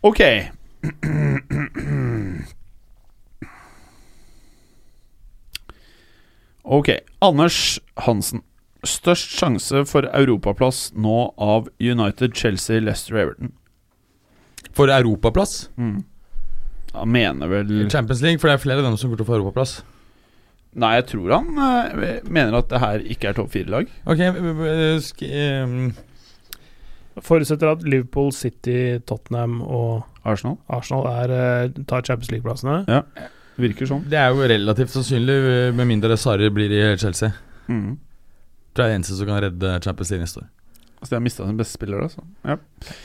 Ok. Ok. Anders Hansen. Størst sjanse for europaplass nå av United, Chelsea, Leicester, Everton. For europaplass? Mm. Han mener vel Champions League, for det er flere av dem som kommer til å få europaplass. Nei, jeg tror han eh, mener at det her ikke er topp fire-lag. Ok, eh, ehm, Forutsetter at Liverpool, City, Tottenham og Arsenal. Arsenal er, eh, tar Champions League-plassene. Virker sånn. Det er jo relativt sannsynlig, eh, med mindre Sarri blir i Chelsea. Mm. Det er eneste som kan redde Champions League neste år. Altså, de har mista sin beste spiller, altså. Ja.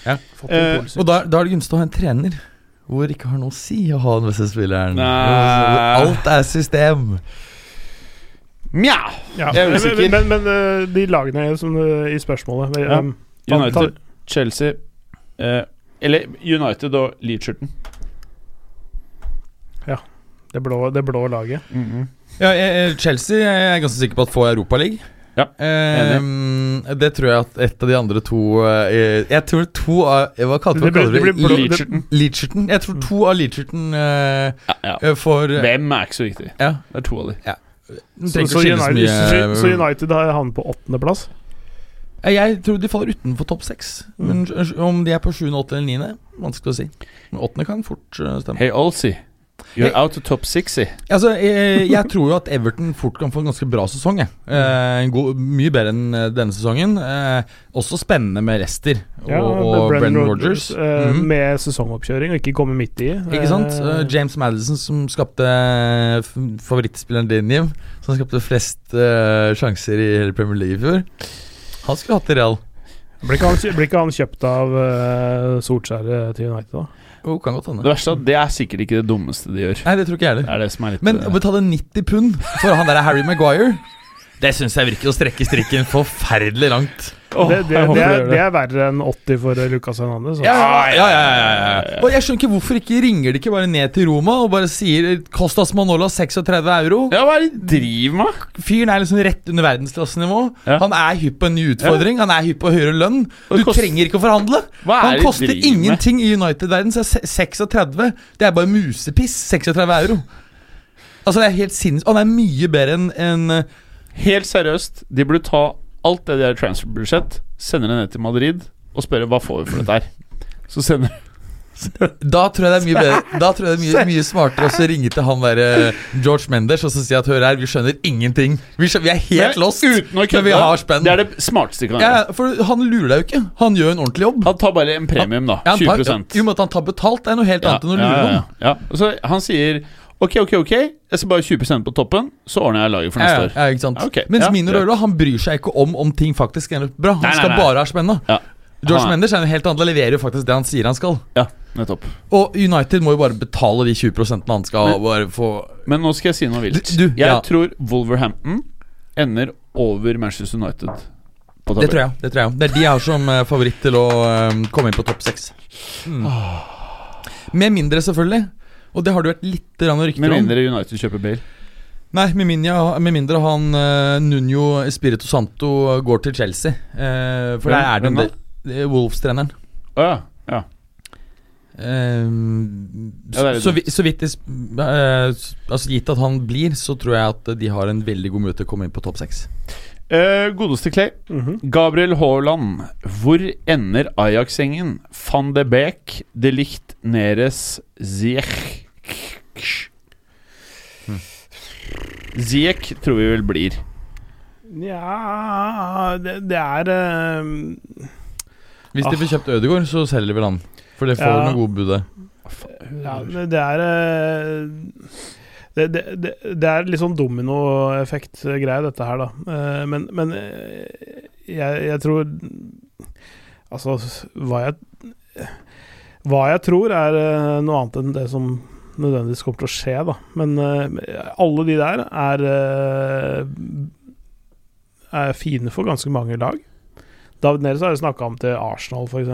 ja. Eh. Og da, da er det gunstig å ha en trener hvor ikke har noe å si å ha den beste spilleren. Nei. Alt er system. Mja! ja. jeg er men, usikker. men, men men de lagene som eh, i spørsmålet Ja. um, United, Chelsea eh, Eller United og Leacherton. Ja. Det blå, det blå laget. Ja, eh, Chelsea er jeg ganske sikker på at får Europaliga. Ja, eh, det tror jeg at et av de andre to eh, Jeg tror to av Hva kalte kaller det. Leeds-skjorten. Jeg tror to av Leeds-skjorten eh, Ja, ja. eh, får Hvem er ikke så viktig? Ja. Det er to av de. Ja. Så, så United, så United har han på åttendeplass. Eh, Jeg tror de faller utenfor topp seks. Men om de er på sjuende, åttende eller niende, vanskelig å si. Men åttende kan fort eh, stemme. Hey Olsi. you're Hey. out of top sixy. Altså, jeg, jeg tror jo at Everton fort kan få en ganske bra sesong. Jeg. Eh, god, mye bedre enn eh, denne sesongen. Eh, også spennende med Rester og, Ja, og med Brennan Rodgers, Rodgers. eh, Mhm. Med sesongoppkjøring, og ikke komme midt i. Ikke sant? Eh, Eh, James Madison, som skapte eh, favorittspilleren din, Jim. Som skapte flest eh, sjanser i hele Premier League i fjor. Han skulle hatt i real. blir, ikke han, blir ikke han kjøpt av uh, Solskjær til United, da? Oh, kan godt hende. Det verste er at det er sikkert ikke det dummeste de gjør. Nei, det tror ikke jeg Det heller. er det som er litt Men eh, å betale 90 pund for han der Harry Maguire Det syns jeg virker å strekke strikken forferdelig langt. Åh, det, det, det, er, det er verre enn 80 for eh, Lucas Hernandez. Ja, altså. ja, ja, ja, ja, ja. Og jeg skjønner ikke hvorfor ikke ringer de ikke bare ned til Roma og bare sier Kostas Manola 36 euro. Ja, hva er det de driver med? Fyren er liksom rett under verdensklassenivå. Ja. Han er hypp på en ny utfordring. Han er hypp på høyere lønn. Du kost- trenger ikke å forhandle. Hva er Han koster ingenting i United-verden. Så se- 36 Det er bare musepiss. 36 euro. Altså Det er helt sinnssykt. Han er mye bedre enn enn, Helt seriøst, de burde ta alt det de har i transferbudsjett, sender det ned til Madrid og spørre hva får vi for dette her. Så sender Da tror jeg det er mye bedre Da tror jeg det er mye, mye smartere å ringe til han der eh, George Mendes og så si at hør her, vi skjønner ingenting. Vi, skjønner, vi er helt lost. Kødde. vi har spenn. Det er det smarteste kan Ja, for han lurer deg jo ikke. Han gjør en ordentlig jobb. Han tar bare en premium, da. Ja, 20 tar- 20 Jo, men at han tar betalt, er noe helt annet enn å lure noen. ja, ja. Han sier Ok, ok, ok, jeg skal bare 20% på toppen, så ordner jeg laget for neste ja, år. ja, ikke sant Ja, ok. Mens Ja, greit. Han bryr seg ikke om om ting faktisk er bra. Han Nei, nei, skal nei. bare ha spenna. Ja. George Mendes er noe helt annet. Leverer jo faktisk det han sier han skal. Ja, nettopp. Og United må jo bare betale de 20 han skal Men- bare få Men nå skal jeg si noe vilt. Du- jeg ja. tror Wolverhampton ender over Manchester United. På Det tror jeg. Det tror jeg Det er de jeg har som eh, favoritt til å eh, komme inn på topp seks. Mm. Med mindre, selvfølgelig. Og det har det vært litt rykter om. Med mindre United kjøper Bale. Nei, med mindre, med mindre han uh, Nuno Espirito Santo går til Chelsea. Uh, for Hvem- der er det en del Wolves-treneren. Å ja. ja. Ehm, Ja, det er så, vi- så vidt det eh, Altså Gitt at han blir, så tror jeg at de har en veldig god mulighet til å komme inn på topp seks. Uh, godeste Clay. Mhm. Gabriel Haaland. Hvor ender Ajax-gjengen? Van de Beek, De Licht, Neres, Ziech Ziech tror vi vel blir. Ja det, det er uh, Hvis de får kjøpt Ødegaard, så selger vi vel han. For det får Ja. noe god budet. Ja, det, er uh, det, det, det, det er litt sånn dominoeffekt-greie, dette her, da. Eh, Men, men eh, jeg, jeg tror Altså, hva jeg Hva jeg tror, er eh, noe annet enn det som nødvendigvis kommer til å skje, da. Men uh, alle de der er uh, Er fine for ganske mange lag. David Neres har jeg snakka om til Arsenal, f.eks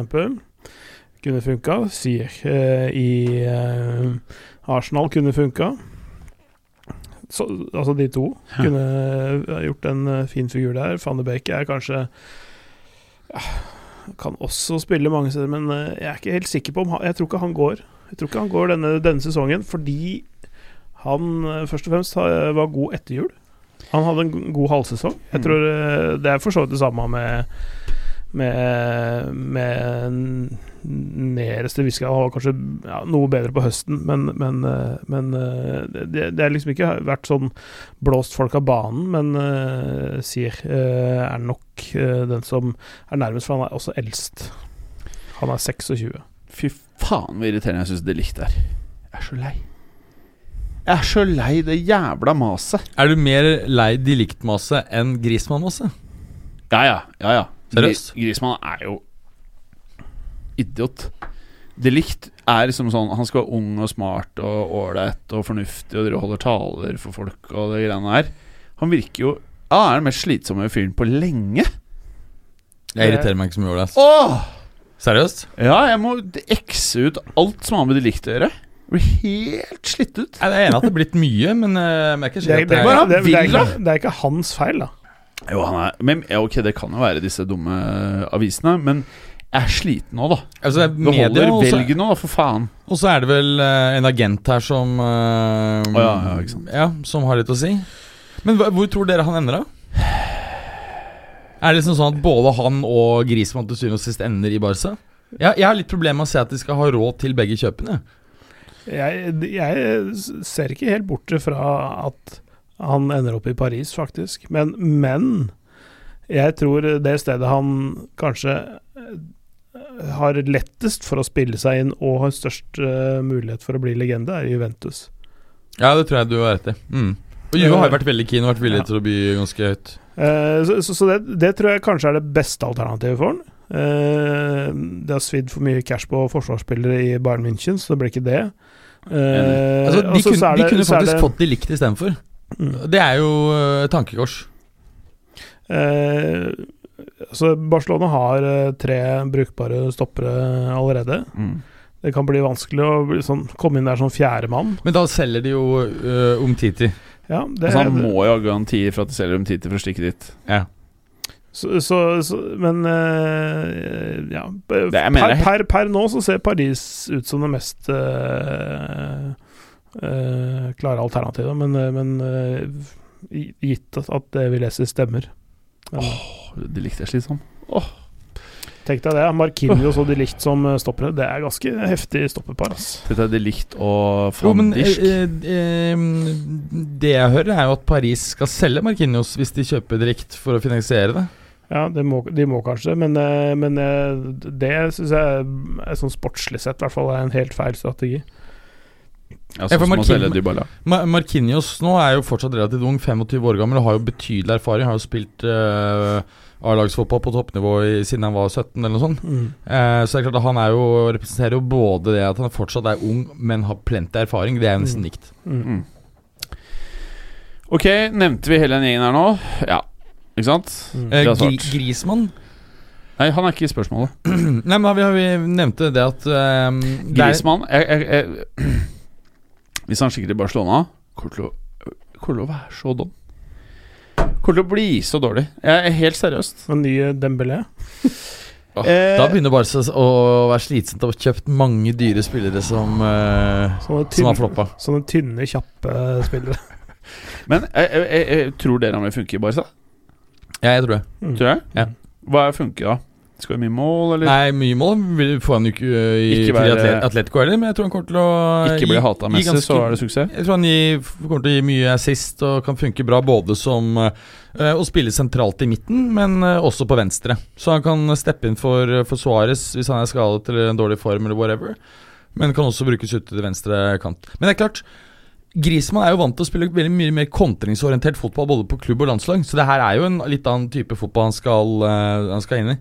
kunne funka. Sier uh, i eh, Arsenal kunne funka. Så, altså de to kunne eh, gjort en fin figur der. Van de Beek er kanskje ja, kan også spille mange steder, men eh, jeg er ikke helt sikker på om han Jeg tror ikke han går. Jeg tror ikke han går denne, denne sesongen, fordi han eh, først og fremst var god etter jul. Han hadde en god halvsesong. Jeg Mm. tror eh, Det er for så vidt det samme med med, med nederste Viska. Han kanskje ja, noe bedre på høsten, men, men, eh, men eh, det, det er liksom ikke vært sånn blåst folk av banen, men uh, Sier uh, er nok uh, den som er nærmest, for han er også eldst. Han er 26. Fy faen hvor irriterende jeg syns det likt er. Jeg er så lei. Jeg er så lei det jævla maset. Er du mer lei de likt-maset enn Grismann-maset? Ja, ja. ja, ja. Seriøst? Grismann er jo idiot. Det likt er liksom sånn Han skal være ung og smart og ålreit og fornuftig og holder taler for folk og det greiene her. Han virker jo Ja, han er den mest slitsomme fyren på lenge. Jeg irriterer meg ikke så mye over det. Åh! Seriøst? Ja, jeg må ekse ut alt som har med det likt å gjøre. Blir helt slitt ut. Jeg er enig at det er blitt mye, men eh, jeg er ikke sikker er, det, det er, er det, er, det, er det er ikke hans feil, da. Jo, han er Men ja, ok, det kan jo være disse dumme avisene, men jeg er sliten nå, da. Altså, Det holder og så- velg nå, da, for faen. Og så er det vel uh, en agent her som uh, oh, ja, ja, ikke sant. ja, Som har litt å si. Men hva, hvor tror dere han ender, da? Er det liksom sånn at både han og Grismann til syvende og sist ender i Barca? Jeg, jeg har litt problemer med å se at de skal ha råd til begge kjøpene. Jeg, jeg ser ikke helt bort fra at han ender opp i Paris, faktisk. Men, men jeg tror det stedet han kanskje eh, har lettest for å spille seg inn og har størst uh, mulighet for å bli legende, er Juventus. Ja, det tror jeg du har rett i. Mm. Og Juve har vært veldig keen og vært villig Ja. til å by ganske høyt. Uh, så så, så det, det tror jeg kanskje er det beste alternativet for han. Uh, det har svidd for mye cash på forsvarsspillere i Bayern München, så det blir ikke det. Uh, Altså, de, kunne, det, de kunne faktisk det- fått de likt istedenfor. Det er jo et tankekors. Eh, så Barcelona har eh, tre brukbare stoppere allerede. Mm. Det kan bli vanskelig å bli sånn, komme inn der som fjerdemann. Men da selger de jo uh, Umtiti. Ja, det, Altså, han må jo ha garanti for at de selger til for å stikke dit. Ja. så, så, så, men uh, ja Det per, per, per nå så ser Paris ut som det mest eh, eh, klare alternativer, men, eh, men eh, gitt at det vi leser, stemmer. Men, De likte jeg slitsomt. Tenk deg det. Markinios og de Licht som stopper stoppere. Det er ganske heftig stoppepar. Dette er de Licht og eh, eh, Det jeg hører, er jo at Paris skal selge Markinios hvis de kjøper direkte for å finansiere det. Ja, det må, de må kanskje, men, eh, men eh, det syns jeg er sånn sportslig sett i hvert fall er en helt feil strategi. Ja, Ja, sånn Marquinhos- selge Dybala. Ma Markinios nå er jo fortsatt relativt ung, 25 år gammel, og har jo betydelig erfaring. Har jo spilt uh, A-lagsfotball på toppnivå i, siden han var 17, eller noe sånt. Eh, så det er klart at han er jo, representerer jo både det at han fortsatt er ung, men har plenty erfaring. Det er jo nesten Mm. likt. Mm. Mm. Ok, nevnte vi hele den gjengen her nå? Ja. Ikke sant? Mm. Er Gri. Grismann Nei, han er ikke i spørsmålet. Nei, men har vi, har vi nevnte det at um, Grismann jeg, jeg, jeg, Hvis han stikker til Barcelona, kommer til å, kommer til å være så dum. Kommer til å bli så dårlig. Jeg er helt seriøst. En nye Dembélé. Eh, Da begynner bare å være slitsomt å ha kjøpt mange dyre spillere som, eh, Sånne, som har tynne, floppa. sånne tynne, kjappe spillere. Men jeg, jeg, jeg, jeg tror dere han vil funke i Barca? Ja, jeg tror det. Mm. Tror jeg? Ja. Hva er funke, da? Skal det mye mål, eller? Nei, mye mål får han jo ikke uh, i Ikke være- Atlet Atletico heller, men jeg tror han kommer til å Ikke bli hata av Messi, så er det suksess? Jeg tror han gir, kommer til å gi mye assist og kan funke bra både som uh, å spille sentralt i midten, men uh, også på venstre. Så han kan steppe inn for, for Suárez hvis han er skadet eller en dårlig form eller whatever. Men kan også brukes ute til venstre kant. Men det er klart Griezmann er jo vant til å spille veldig mye mer kontringsorientert fotball både på klubb og landslag, så det her er jo en litt annen type fotball han skal, han skal inn i.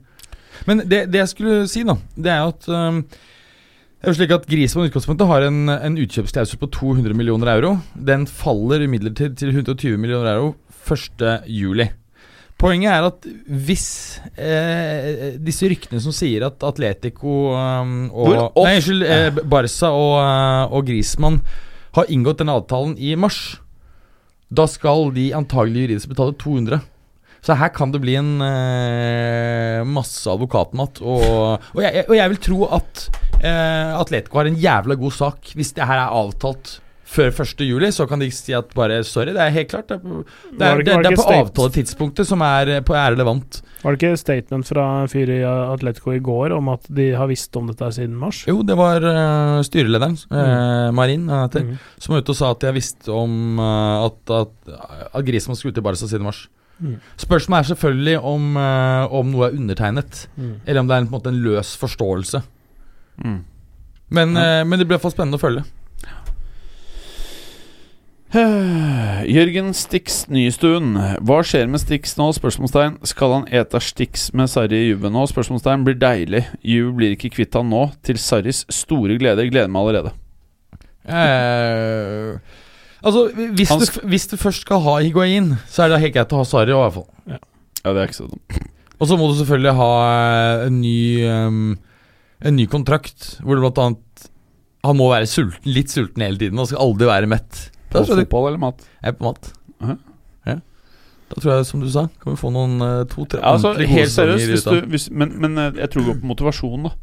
Men det, det jeg skulle si, da, det er jo at um, det er jo slik at Griezmann utgangspunktet har en, en utkjøpsklausul på 200 millioner euro. Den faller imidlertid til 120 millioner euro 1. juli. Poenget er at hvis eh, disse ryktene som sier at Atletico um, og Nei, unnskyld, eh, Barca og, eh, og Griezmann har inngått denne avtalen i mars, da skal de antagelig juridisk betale 200. Så her kan det bli en uh, masse advokatmat. Og, og, jeg, og jeg vil tro at uh, Atletico har en jævla god sak hvis det her er avtalt før 1. juli. Så kan de si at bare sorry, det er helt klart. Det er, på- det er, det det, er på avtaletidspunktet som er, på, er relevant. Var det ikke statement fra en fyr i Atletico i går om at de har visst om dette siden mars? Jo, det var uh, styrelederen, uh, Marin, heter, Mm. som var ute og sa at de har visst om uh, at, at, at Griezmann skulle ut i Barca siden mars. Mm. Spørsmålet er selvfølgelig om, eh, om noe er undertegnet, Mm. eller om det er en, på en måte en løs forståelse. Mm. Men, Ja. eh, men det blir i hvert fall spennende å følge. Jørgen Stix Nystuen. Hva skjer med Stix nå? Spørsmålstegn. Skal han ete Stix med Sarri i Juve nå? Spørsmålstegn. Blir deilig. Juve blir ikke kvitt han nå. Til Sarris store glede. Gleder meg allerede. Eh, altså, hvis Han du, hvis du først skal ha Higuain, så er det helt greit å ha Sarri òg, i hvert fall. Ja, det er ikke så dumt. Og så må du selvfølgelig ha eh, en ny um, En ny kontrakt, hvor det blant annet Han må være sulten, litt sulten hele tiden, Han skal aldri være mett. På fotball eller mat? jeg er på mat. Mhm. Ja. Da tror jeg, som du sa, kan vi få noen eh, to-tre Ja, altså, helt seriøst, hvis du, hvis, men, men eh, jeg tror det går på motivasjon, da.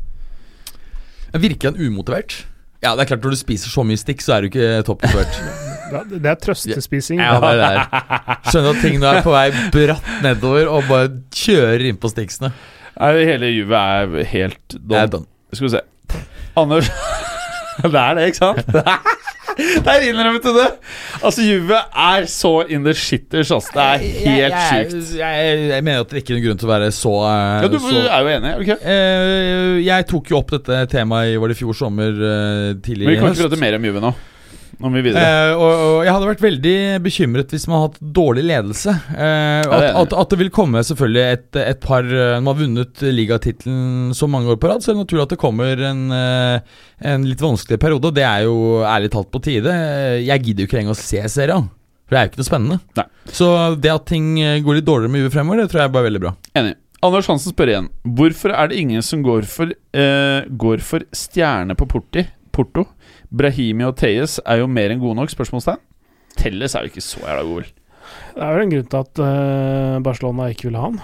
Virker han umotivert? Ja, det er klart når du spiser så mye stikk, så er du ikke toppmotivert. Det er trøstespising. ja, det er det. Skjønner at ting nå er på vei bratt nedover, og bare kjører inn på stiksene. Nei, hele Juve er helt done. Skal vi se. Anders Det er det, ikke sant? Der innrømmet du det! Altså, Juve er så in the shitters, altså. Det er helt jeg, sjukt. Jeg, jeg, jeg mener at det ikke er noen grunn til å være så, eh, Ja, du så er jo enig? okay. Eh, jeg tok jo opp dette temaet i var det i fjor sommer eh, tidlig Men vi kan ikke prate mer om Juve nå. Nå må vi videre. Eh, og, og jeg hadde vært veldig bekymret hvis man hadde hatt dårlig ledelse. Eh, at, at, at det vil komme selvfølgelig et, et par eh, Når man har vunnet ligatittelen så mange år på rad, så er det naturlig at det kommer en, eh, en litt vanskelig periode. Og det er jo ærlig talt på tide. Jeg gidder jo ikke lenger å se serien. For det er jo ikke noe spennende. Nei. Så det at ting går litt dårligere med UV fremover, det tror jeg er bare veldig bra. Enig. Anders Hansen spør igjen. Hvorfor er det ingen som går for, eh, går for stjerne på Porti, Porto? Brahimi og Teyes er jo mer enn gode nok? Spørsmålstegn. Telles er jo ikke så jævla god, vel. Det er vel en grunn til at uh, Barcelona ikke ville ha han.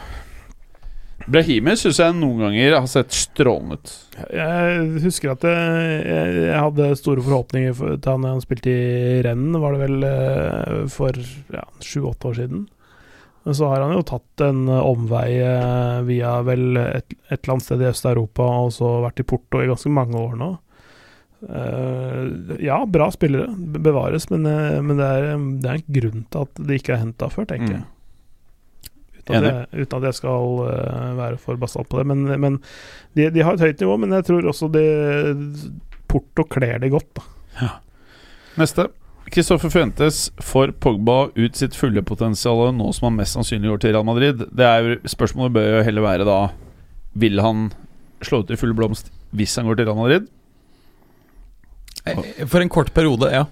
Brahimi syns jeg noen ganger har sett strålende ut. Jeg husker at jeg, jeg, jeg hadde store forhåpninger for, til han han spilte i renn, var det vel eh, for ja, sju-åtte år siden. Men så har han jo tatt en eh, omvei via vel et, et eller annet sted i Øst-Europa, og så vært i Porto i ganske mange år nå. Eh, ja, bra spillere, bevares, men, eh, men det, er, det er en grunn til at de ikke er henta før, tenker jeg. Uten at, jeg, uten at jeg skal eh, være for basalt på det. Men, men de, de har et høyt nivå, men jeg tror også det Porto kler det godt. Da. Neste. Kristoffer Fuentes får Pogba ut sitt fulle potensial nå som han mest sannsynlig går til Real Madrid. Det er jo, spørsmålet bør jo heller være da Vil han slå ut i full blomst hvis han går til Real Madrid? Eh, For en kort periode, ja.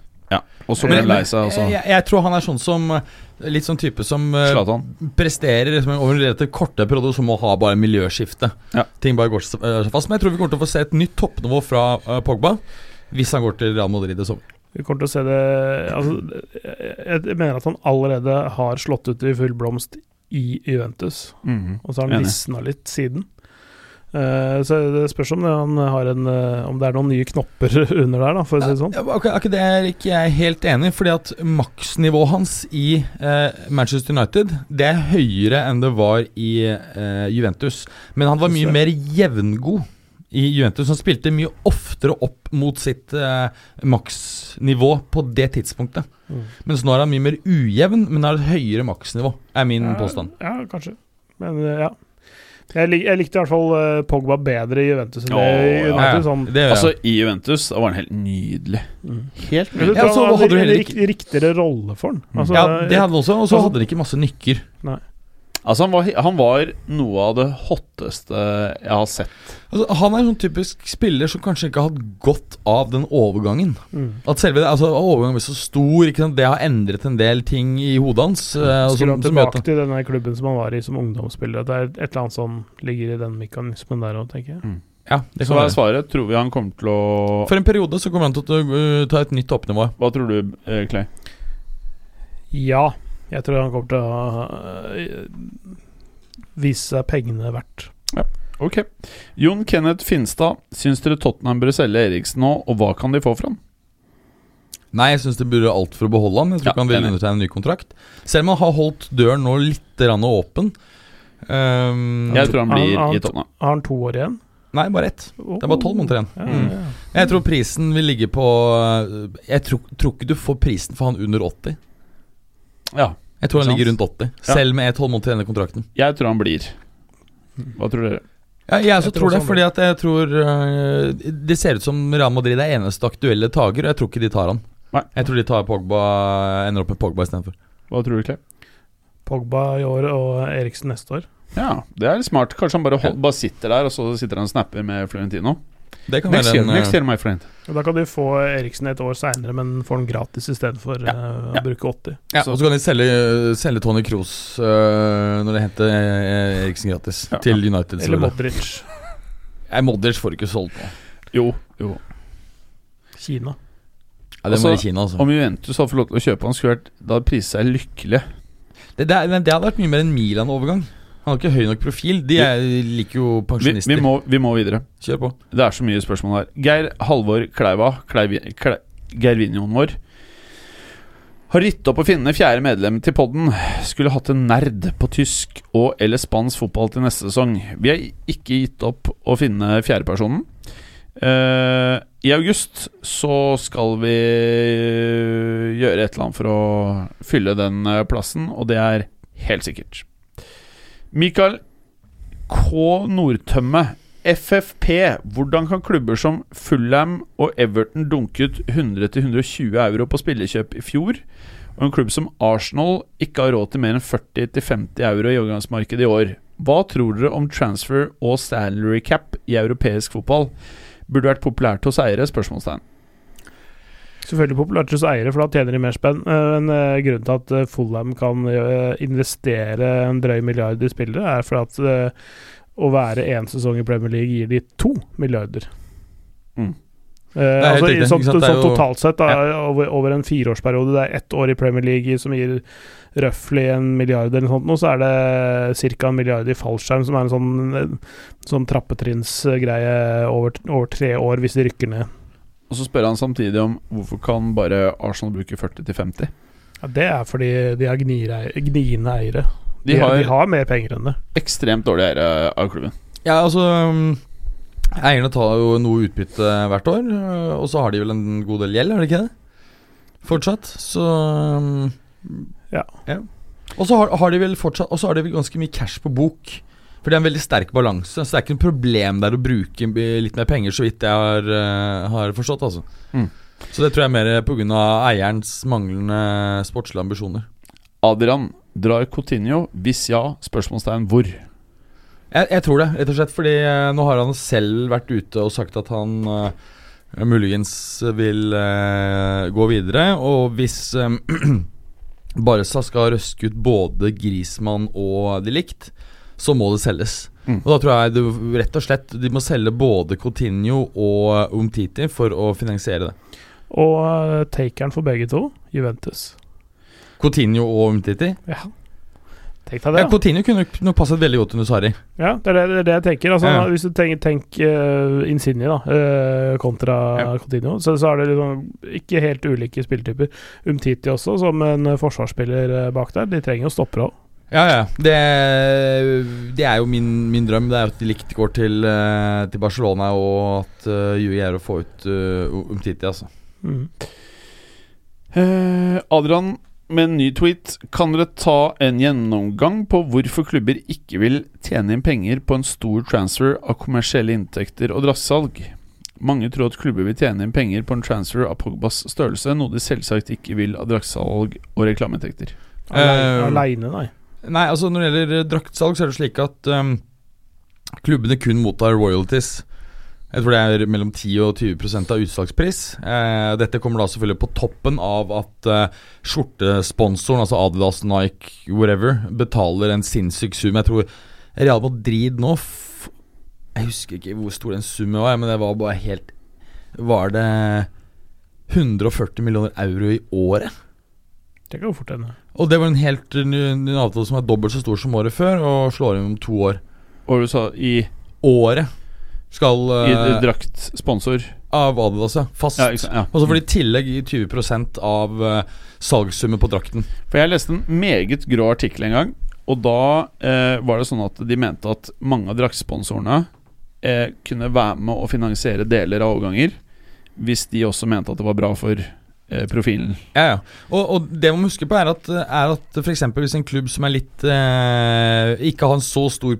Og så blir han lei seg. Jeg, jeg tror han er sånn som eh, Litt sånn type som eh, presterer liksom, over en relativt korte perioder, som må ha bare miljøskifte. Ja. Ting bare går så eh, fast. Men jeg tror vi kommer til å få se et nytt toppnivå fra eh, Pogba hvis han går til Real Madrid i sommer. Vi kommer til å se det altså, jeg, mener at han allerede har slått ut i full blomst i Juventus, Mhm. og så har han visna litt siden. Eh, så det spørs om det, han har en, eh, om det er noen nye knopper under der, da, for å si det sånn. Ja, ok, okay, det er ikke jeg helt enig i, fordi at maksnivået hans i eh, Manchester United Det er høyere enn det var i eh, Juventus. Men han var mye mer jevngod i Juventus. Han spilte mye oftere opp mot sitt eh, maksnivå på det tidspunktet. Mm. Mens nå er han mye mer ujevn, men har et høyere maksnivå, er min ja, påstand. Ja, kanskje. Men eh, ja. Jeg, lik, jeg likte i hvert fall eh, Pogba bedre i Juventus enn det Åh, i ja. United. Sånn. det. Altså, i Juventus da var han helt nydelig. Mm. Helt nydelig. Ja, så han hadde du en heller rik- ikke- riktigere rolle for han. Mm. Altså, ja, det hadde han også, og så så- hadde han ikke masse nykker. Altså, han var, han var noe av det hotteste jeg har sett. Altså, han er en sånn typisk spiller som kanskje ikke har hatt godt av den overgangen. mm. At selve altså, overgangen ble så stor, ikke sant? det har endret en del ting i hodet hans. Ja, Skulle han tilbake til denne klubben som han var i som ungdomsspiller. Det er et eller annet som ligger i den mekanismen der òg, tenker jeg. ja, det Så hva er svaret? Tror vi han kommer til å For en periode så kommer han til å ta et nytt toppnivå. Hva tror du, eh, Clay? Ja. Jeg tror han kommer til å øh, vise seg pengene verdt. Ok. Jon Kenneth Finstad, syns dere Tottenham bør selge Eriksen nå, og hva kan de få for ham? Nei, jeg syns det burde alt for å beholde han. Jeg tror Ja, ikke han vil undertegne en ny kontrakt. Selv om han har holdt døren nå litt åpen. Um, Jeg tror han blir Han- han- i Tottenham. Har han to år igjen? Nei, bare ett. Det er bare tolv måneder igjen. Ja, Mm. ja, ja. Jeg tror prisen vil ligge på Jeg tror, tror ikke du får prisen for han under 80. Ja. Jeg tror han ligger rundt 80, Ja. selv med tolv måneder til denne kontrakten. Jeg tror han blir. Hva tror dere? Ja, jeg også Jeg tror tror det, fordi at jeg tror uh, Det ser ut som Real Madrid er eneste aktuelle tager, og jeg tror ikke de tar han. Nei. Jeg tror de tar Pogba ender opp med Pogba istedenfor. Hva tror du, Clay? Pogba i år og Eriksen neste år. Ja, det er litt smart. Kanskje han bare, hold, bare sitter der, og så sitter han og snapper med Florentino. Det kan Next være en year, next year, my friend. Og Da kan de få Eriksen et år seinere, men får den gratis istedenfor Ja, uh, ja. å bruke 80. Ja, Så- og så kan de selge, selge Tony Kroos uh, når de henter Eriksen gratis, Ja. til United. Eller. Modric. Nei, Modric får du ikke solgt nå. Jo, jo. Kina. Ja, det Altså, må i Kina, altså. Om Juventus hadde fått lov til å kjøpe han, skulle vært Da hadde prisa seg lykkelig. Det, det, er- det hadde vært mye mer en Milan-overgang. Han har ikke høy nok profil. De er, liker jo pensjonister. vi, må, vi må videre. Kjør på. Det er så mye spørsmål her. Geir Halvor Kleiva, Kleiv, Kle, Geirvinioen vår, har gitt opp å finne fjerde medlem til podden. Skulle hatt en nerd på tysk og eller spansk fotball til neste sesong. Vi har ikke gitt opp å finne fjerdepersonen. Uh, I august så skal vi gjøre et eller annet for å fylle den eh, plassen, og det er helt sikkert. Mikael K. Nordtømme FFP. Hvordan kan klubber som Fulham og Everton dunke ut 100-120 euro på spillekjøp i fjor, og en klubb som Arsenal ikke har råd til mer enn 40-50 euro i overgangsmarkedet i år? Hva tror dere om transfer og salary cap i europeisk fotball? Burde vært populært hos eiere? Spørsmålstegn. Selvfølgelig populært hos eiere, for da tjener de mer spenn. Eh, Men eh, grunnen til at eh, Fulham kan investere en drøy milliard i spillere, er for at å være én sesong i Premier League gir de to milliarder. Mm. Eh, altså, riktig, sånn, sånn jo- totalt sett, da, over, over en fireårsperiode, det er ett år i Premier League som gir røftlig en milliard eller noe sånt, nå, så er det ca. en milliard i fallskjerm, som er en sånn, sånn trappetrinnsgreie over, over tre år, hvis de rykker ned. Og så spør han samtidig om hvorfor kan bare Arsenal bruke 40-50? Ja, det er fordi de har gnire- gniende eiere. De har, de har mer penger enn det. ekstremt dårlige eiere av klubben. Ja, altså um, Eierne tar jo noe utbytte hvert år, øh, og så har de vel en god del gjeld, er det ikke det? Fortsatt. Så um, Ja. Og så har, har de vel fortsatt Og så har de vel ganske mye cash på bok. For det er en veldig sterk balanse, så det er ikke noe problem der å bruke litt mer penger, så vidt jeg har, øh, har forstått, altså. Mm. Så det tror jeg er mer pga. eierens manglende sportslige ambisjoner. Adrian, drar Coutinho? Hvis ja, spørsmålstegn hvor? Jeg, jeg tror det, rett og slett fordi eh, nå har han selv vært ute og sagt at han uh, muligens vil uh, gå videre. Og hvis um, Barca skal røske ut både Grismann og de likt, så må det selges. Mm. Og da tror jeg det, rett og slett de må selge både Coutinho og Umtiti for å finansiere det. Og uh, takeren for begge to, Juventus. Coutinho og Umtiti? Ja. Tenk deg det. Ja, Coutinho kunne nok- passet veldig godt under Sari. Ja, det er det, det, er det jeg tenker. Altså, Ja. Hvis du tenker tenk, uh, Insigne da, uh, kontra Ja. Coutinho, så, så er det liksom ikke helt ulike spilletyper. Umtiti også, som en eh, forsvarsspiller eh, bak der. De trenger jo stoppere òg. Ja, ja. Det, det er jo min, min drøm. Det er jo at de likt går til, eh, til Barcelona, og at uh, er å få ut uh, Umtiti, altså. Mm. Eh, Adrian med en ny tweet. Kan dere ta en gjennomgang på hvorfor klubber ikke vil tjene inn penger på en stor transfer av kommersielle inntekter og drassalg? Mange tror at klubber vil tjene inn penger på en transfer av Pogbas størrelse, noe de selvsagt ikke vil av drassalg og reklameinntekter. Eh, Aleine, nei. Nei, altså når det gjelder draktsalg, så er det slik at um, klubbene kun mottar royalties. Jeg tror det er mellom 10 og 20 av utsalgspris. Eh, dette kommer da selvfølgelig på toppen av at eh, skjortesponsoren, altså Adidas, Nike, whatever, betaler en sinnssyk sum. Jeg tror Real Madrid nå Jeg husker ikke hvor stor den summen var, men det var bare helt Var det 140 millioner euro i året? Det kan jo fort hende. Og det var en helt ny, ny avtale som er dobbelt så stor som året før, og slår inn om to år. Og du sa i, Året skal i eh, draktsponsor av Adidas, ja. Fast. Ja? Ja. Og så får de i tillegg 20% av uh, salgssummen på drakten. For jeg leste en meget grå artikkel en gang, og da uh, var det sånn at de mente at mange av draktsponsorene eh, kunne være med å finansiere deler av overganger, hvis de også mente at det var bra for profilen. Ja, ja. Og, og det man huske på, er at, er at f.eks. hvis en klubb som er litt eh, Ikke har en så stor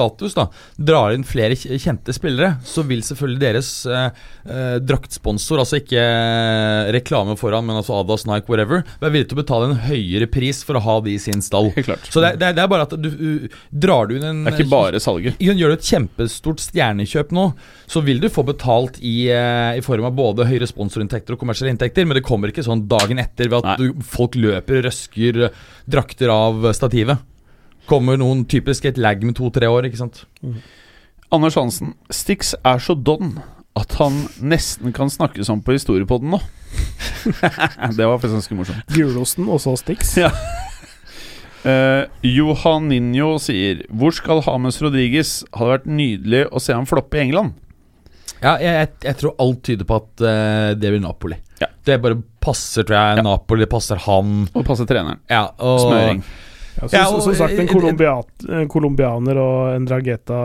status, da drar inn flere kjente spillere, så vil selvfølgelig deres eh, eh, draktsponsor, altså ikke eh, reklame foran, men altså Adas, Nike, whatever, være villig til å betale en høyere pris for å ha de i sin stall. Så det, det, det er bare at du uh, Drar du inn en Det er ikke bare salget. Gjør du et kjempestort stjernekjøp nå, så vil du få betalt i, uh, i form av både høyere sponsorinntekter og kommersielle inntekter, men det kommer ikke sånn dagen etter ved at du, folk løper røsker drakter av stativet. Kommer noen typisk et lag med to-tre år, ikke sant. Anders Hansen. Stix er så don at han nesten kan snakke sånn på historiepodden nå. det var faktisk ganske morsomt. Gulosten og så Stix. Ja. Uh, Johaninho sier Hvor skal James Rodriguez? Hadde vært nydelig å se ham floppe i England. Ja, jeg, jeg, jeg tror alt tyder på at uh, det blir Napoli. Ja. Det bare passer, tror jeg. Ja. Napoli, passer han. Og passer treneren. Ja, og, Smøring. Ja, så, Ja, og- som sagt, en eh, colombianer og en drageta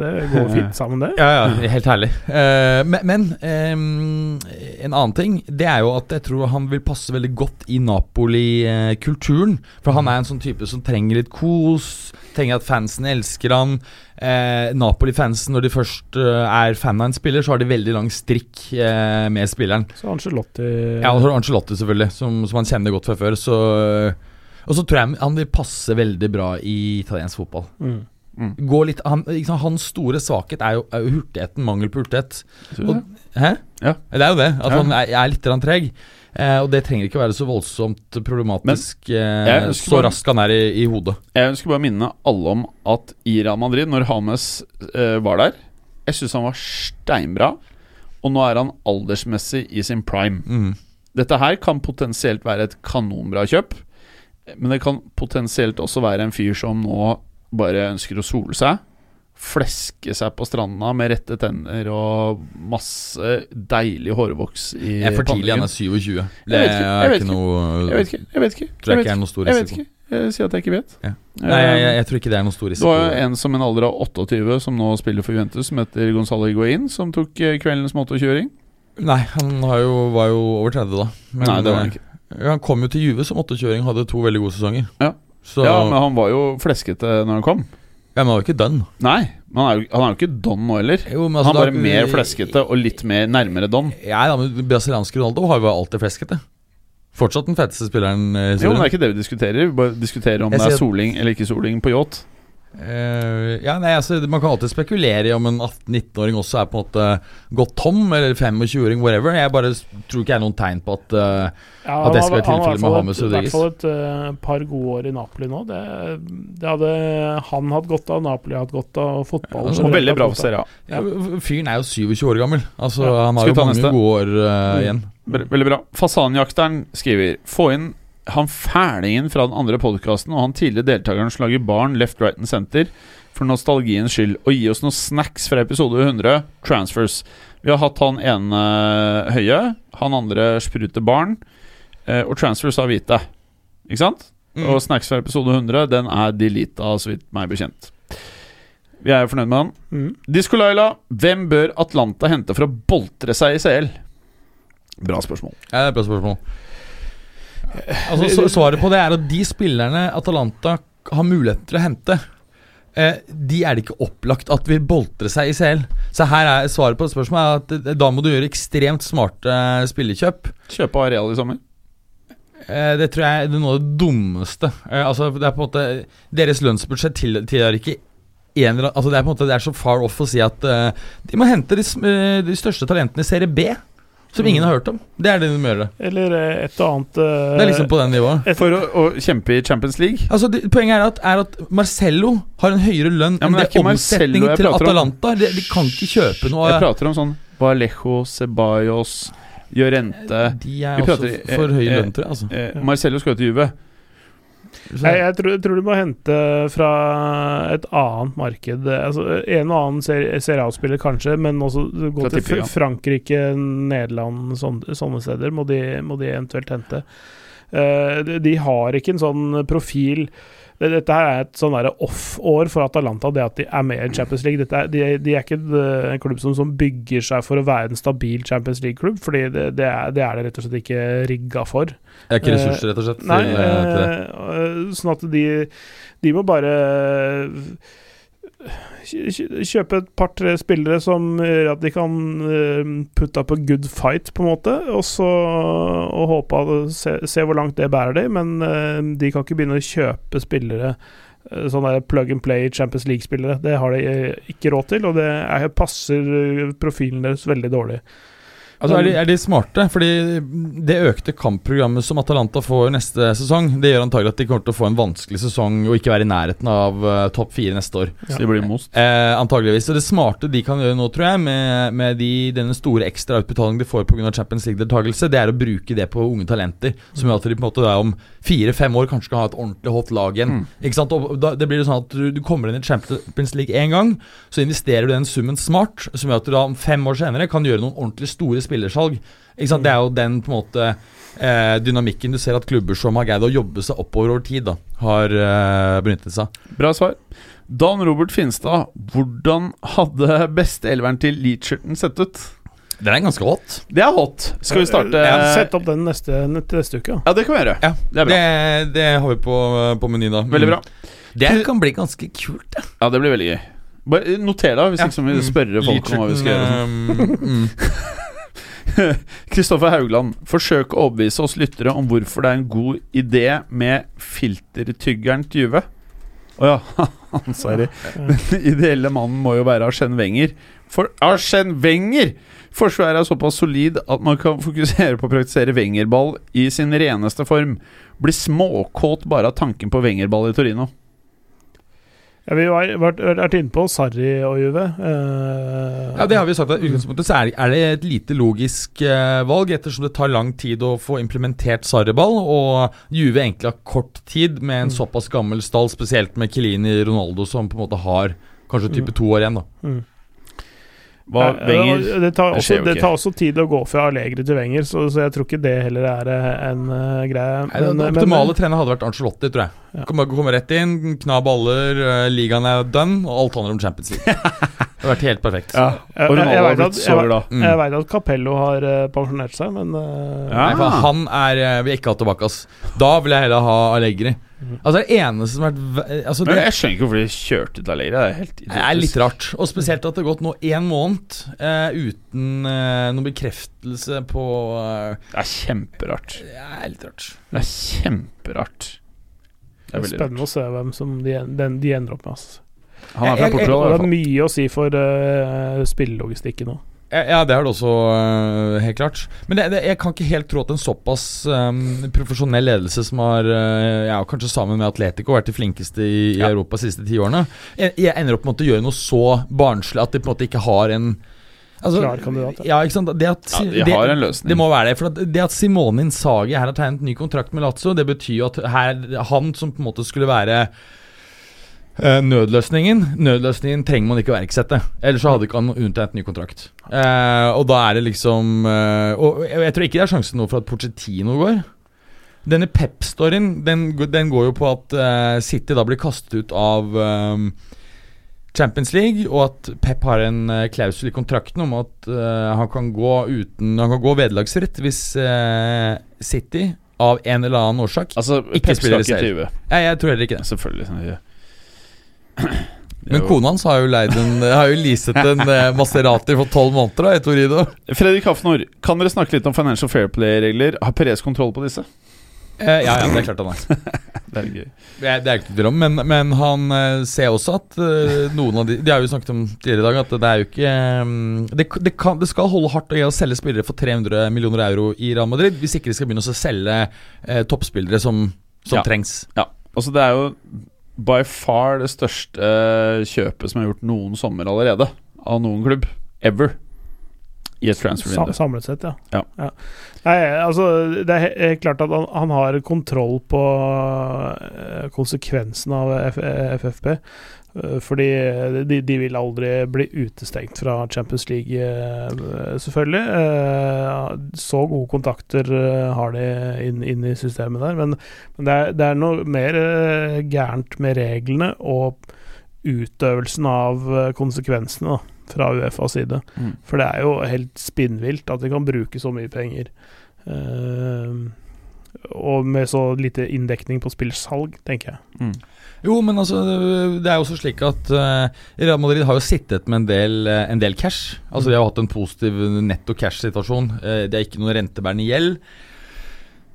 Det går fint sammen, det. Ja, ja, helt herlig. Uh, men men um, en annen ting, det er jo at jeg tror han vil passe veldig godt i Napoli-kulturen. For han er en sånn type som trenger litt kos, trenger at fansen elsker han. Uh, Napoli-fansen, når de først eh, er fan av en spiller, så har de veldig lang strikk uh, med spilleren. Så Angelotti Ja, og så har Ancelotti, selvfølgelig, som, som han kjenner godt fra før. Så, og så tror jeg han vil passe veldig bra i italiensk fotball. mm. Gå litt, han, liksom, hans store svakhet er jo, er jo hurtigheten, mangel på hurtighet. Og, hæ? Ja. Det er jo det. At Ja. han er, er litt treg. Eh, og det trenger ikke være så voldsomt problematisk eh, så bare- rask han er i, i hodet. Jeg ønsker bare å minne alle om at i Real Madrid, når James eh, var der Jeg syns han var steinbra. Og nå er han aldersmessig i sin prime. Mm. Dette her kan potensielt være et kanonbra kjøp. Men det kan potensielt også være en fyr som nå bare ønsker å sole seg. Fleske seg på stranda med rette tenner og masse deilig hårvoks i Jeg er for tidlig, han er 27. Jeg vet ikke, jeg vet ikke noe Jeg vet ikke. Jeg vet ikke. Tror jeg ikke er noe stor Jeg vet risiko. ikke. Jeg sier at jeg ikke vet. Ja. Nei, jeg, jeg, jeg tror ikke det er noe stor risiko. Det risiko. var en som en alder av 28 som nå spiller for Juventus, som heter Gonzalo Higuain, som tok eh, kveldens motorkjøring. Nei, han har jo, var jo over 30 da. Men, Nei, det var han eh, ikke. Ja, han kom jo til Juve som åttekjøring, hadde to veldig gode sesonger. Ja. Så, Ja, men han var jo fleskete når han kom. ja, men han var jo ikke done. Nei, men han er jo, han er jo ikke Don nå heller. Jo, men Han altså, er bare da- mer fleskete og litt mer nærmere Don. Ja, ja men brasilianske Ronaldo har jo alltid fleskete. Fortsatt den feteste spilleren Jo, men det er ikke det vi diskuterer. Vi bare diskuterer om det er soling eller ikke soling på yacht. Eh, ja, nei, altså, Man kan alltid spekulere i om en 18-19-åring også er på en måte gått tom, eller 25-åring, whatever. Jeg bare tror ikke det er noen tegn på at uh, Ja, At det skal være har- han har tilfellet med hvert Rodriguez. Han har I hvert fall et uh, par gode år i Napoli nå. Det, det hadde han hatt godt av, Napoli hatt godt av, og fotballen Ja, Og veldig bra for. Serie A. Ja. Fyren er jo 27 år gammel. Altså, Ja. Han har jo mange neste? gode år Mm. igjen. Veldig, veldig bra. Fasanjakteren skriver Få inn han fælingen fra den andre podkasten og han tidligere deltakeren som lager barn left, right and center for nostalgiens skyld, og gi oss noen snacks fra episode 100, Transfers. Vi har hatt han ene høye, han andre spruter barn, eh, og Transfers har hvite. Ikke sant? Mm. Og snacks fra episode 100, den er deleta, så vidt meg bekjent. Vi er fornøyd med han. Mm. Disko Laila, hvem bør Atlanta hente for å boltre seg i CL? Bra spørsmål. Ja, det er bra spørsmål. Altså, svaret på det er at de spillerne Atalanta har mulighet til å hente, eh, de er det ikke opplagt at vil boltre seg i CL. Så her er svaret på spørsmålet at eh, da må du gjøre ekstremt smarte eh, spillekjøp. Kjøpe Areal i sommer. Eh, det tror jeg er noe av det dummeste. Altså, det er på en måte Deres lønnsbudsjett tilhører ikke en Altså, det er på en måte Det er så far off å si at de må hente de, de største talentene i serie B, som ingen har hørt om. Det er det de må gjøre. Eller eh, et og annet uh, Det er liksom på den nivået. et, For å, å kjempe i Champions League. Altså, det, Poenget er at, er at Marcello har en høyere lønn Ja, enn det er det omsetningen til. Atalanta. De, de kan ikke kjøpe noe Jeg prater om sånn Vallejo, Ceballos Llorente De er også prater- for høy eh, lønn, tror jeg. Altså. eh, Marcello skal jo til Juve. Jeg, jeg, tror, jeg tror du må hente fra et annet marked. Altså, en og annen ser- kanskje, men også gå til Frankrike, Nederland, sånne, sånne steder må de, må de eventuelt hente. Eh, de, har ikke en sånn profil Dette her er et sånn off-år for Atalanta, det at de er med i Champions League. Er, de, de er ikke en, eh, klubb som, som bygger seg for å være en stabil Champions League-klubb, fordi det, det, er, det er det rett og slett ikke rigga for. Det er ikke ressurser, rett og slett, Nei, til, eh, til eh, sånn at de, de må bare kjøpe et par-tre spillere som gjør at de kan eh, putte opp a good fight, på en måte, og så og håpe at se, se hvor langt det bærer de, men eh, de kan ikke begynne å kjøpe spillere eh, Sånne plug and play Champions League-spillere. Det har de ikke råd til, og det er, passer profilen deres veldig dårlig. Altså er de, er de smarte? Fordi det økte kampprogrammet som Atalanta får neste sesong, det gjør antagelig at de kommer til å få en vanskelig sesong og ikke være i nærheten av uh, topp fire neste år. Så de blir most. Eh, antageligvis. Så det smarte de kan gjøre nå, tror jeg, med, med de, denne store ekstra utbetalingen de får pga. Champions League-deltakelse, det er å bruke det på unge talenter. Som gjør at de på en måte da om fire-fem år kanskje kan ha et ordentlig hot lag igjen. Mm. Ikke sant? Og da, det blir jo sånn at du, du kommer inn i Champions League én gang, så investerer du den summen smart, som gjør at du da om fem år senere kan gjøre noen ordentlig store spillersalg. Ikke sant? Det er jo den på en måte eh, dynamikken du ser at klubber som har greid å jobbe seg oppover over tid, da, har eh, benyttet seg av. Bra svar. Dan Robert Finstad, hvordan hadde beste elveren til Leacherton sett ut? Den er ganske hot. Det er hot. Skal vi starte Ja, Sett opp den neste, neste uke. da. Ja, det kan vi gjøre. Ja, Det er bra. Det, det har vi på, på menyen, da. Veldig bra. Det kan bli ganske kult, det. Ja, det blir veldig gøy. Bare Noter da, hvis Ja. ikke så må vi spørre folk om hva vi skal gjøre. Um, mm. Kristoffer Haugland, forsøk å overbevise oss lyttere om hvorfor det er en god idé med filtertyggeren til Juve. Å ja, han det. Den ideelle mannen må jo være Arsen Wenger. For Arsen Wenger! Forsvaret er såpass solid at man kan fokusere på å praktisere Wenger-ball i sin reneste form. Blir småkåt bare av tanken på Wenger-ball i Torino. Ja, vi har vært, vært inne på Sarri og Juve. Eh, Ja, det har vi sagt at I utgangspunktet så er det, et lite logisk eh, valg, ettersom det tar lang tid å få implementert Sarri-ball, og Juve egentlig har kort tid med en Mm. såpass gammel stall, spesielt med Kelini Ronaldo, som på en måte har kanskje type to år igjen. da mm. Hva Ja, Wenger det, tar også, det, det tar også tid å gå fra Allegri til Wenger, så, så jeg tror ikke det heller er eh, en uh, greie. Nei, den Men- optimale men- trener hadde vært Arncelotti, tror jeg. Ja. Kommer komme rett inn, kna baller, uh, ligaen er done, og alt handler om Champions League. det har vært helt perfekt. Ja, og jeg- Ronaldo jeg har vet blitt at- så jeg- Mm. Jeg veit at Capello har uh, pensjonert seg, men eh, Ja. Nei, han er eh, vil jeg ikke ha tilbake, ass. Da vil jeg heller ha Allegri. Altså Det eneste som har vært altså, Men Det jeg skjønner ikke hvorfor de kjørte ut Allegri. Det er helt er litt rart. Og spesielt at det har gått nå én måned eh, uten eh, noen bekreftelse på eh, Det er kjemperart. Det er litt rart. Det er kjemperart. Det det er veldig spennende rart. å se hvem som de, den, de ender opp med. Altså. Han er fra Jeg- jeg- Portugal, i hvert det fall. er mye å si for uh, spillelogistikken òg. Ja, ja, det er det også, eh, helt klart. Men det, det, jeg kan ikke helt tro at en såpass um, profesjonell ledelse som har, uh, ja, kanskje sammen med Atletico, vært de flinkeste i, i Ja. Europa de siste ti årene, jeg, jeg ender opp med å gjøre noe så barnslig at de på en måte ikke har en altså, Klar kandidat, ja. Ja, ikke sant. Det at, Ja, de det, har en løsning. det må være det. For at det at Simone Insagi her har tegnet ny kontrakt med Lazio, det betyr jo at her, han som på en måte skulle være eh, nødløsningen Nødløsningen trenger man ikke å iverksette. Ellers så hadde ikke han unntatt ny kontrakt. Uh, og da er det liksom uh, Og jeg, jeg tror ikke det er sjansen nå for at Pochettino går. Denne Pep-storyen den, den går jo på at City da blir kastet ut av Champions League, og at Pep har en klausul i kontrakten om at han kan gå uten Han kan gå vederlagsfritt hvis City av en eller annen årsak Altså, Ikke Pep spiller i ikke serie. til Nei, jeg tror heller ikke det. Selvfølgelig. sånn gjør. Men kona hans har jo leid en Har jo leaset en eh, Maserati for tolv måneder da, i Torino. Fredrik Hafnor, kan dere snakke litt om Financial Fair Play-regler? Har Perez kontroll på disse? Eh, ja, ja, det er klart han har. Det er gøy. Det er det er ikke tvil om, men, men han eh, ser også at eh, noen av de De har jo snakket om tidligere i dag at det er jo ikke mm, det, det, kan, det skal holde hardt å selge spillere for 300 millioner euro i Real Madrid hvis ikke de skal begynne å selge eh, toppspillere som, som Ja. trengs. Ja, altså det er jo by far det største kjøpet som er gjort noen sommer allerede. Av noen klubb. Ever. i et transfer samlet sett, ja. Ja. Nei, altså, det er helt klart at han, han har kontroll på eh, konsekvensen av F FFP. Eh, Fordi de, de vil aldri bli utestengt fra Champions League, eh, selvfølgelig. Eh, Så gode kontakter eh, har de inn, inn i systemet der. Men, men det, er, det er noe mer eh, gærent med reglene og utøvelsen av eh, konsekvensene da, fra Uefas side. Mm. For det er jo helt spinnvilt at de kan bruke så mye penger. Uh, og med så lite inndekning på spillsalg, tenker jeg. Mm. Jo, men altså Det er jo også slik at uh, Real Madrid har jo sittet med en del, uh, en del cash. Altså De har hatt en positiv netto cash-situasjon. Uh, det er ikke noe rentebærende gjeld.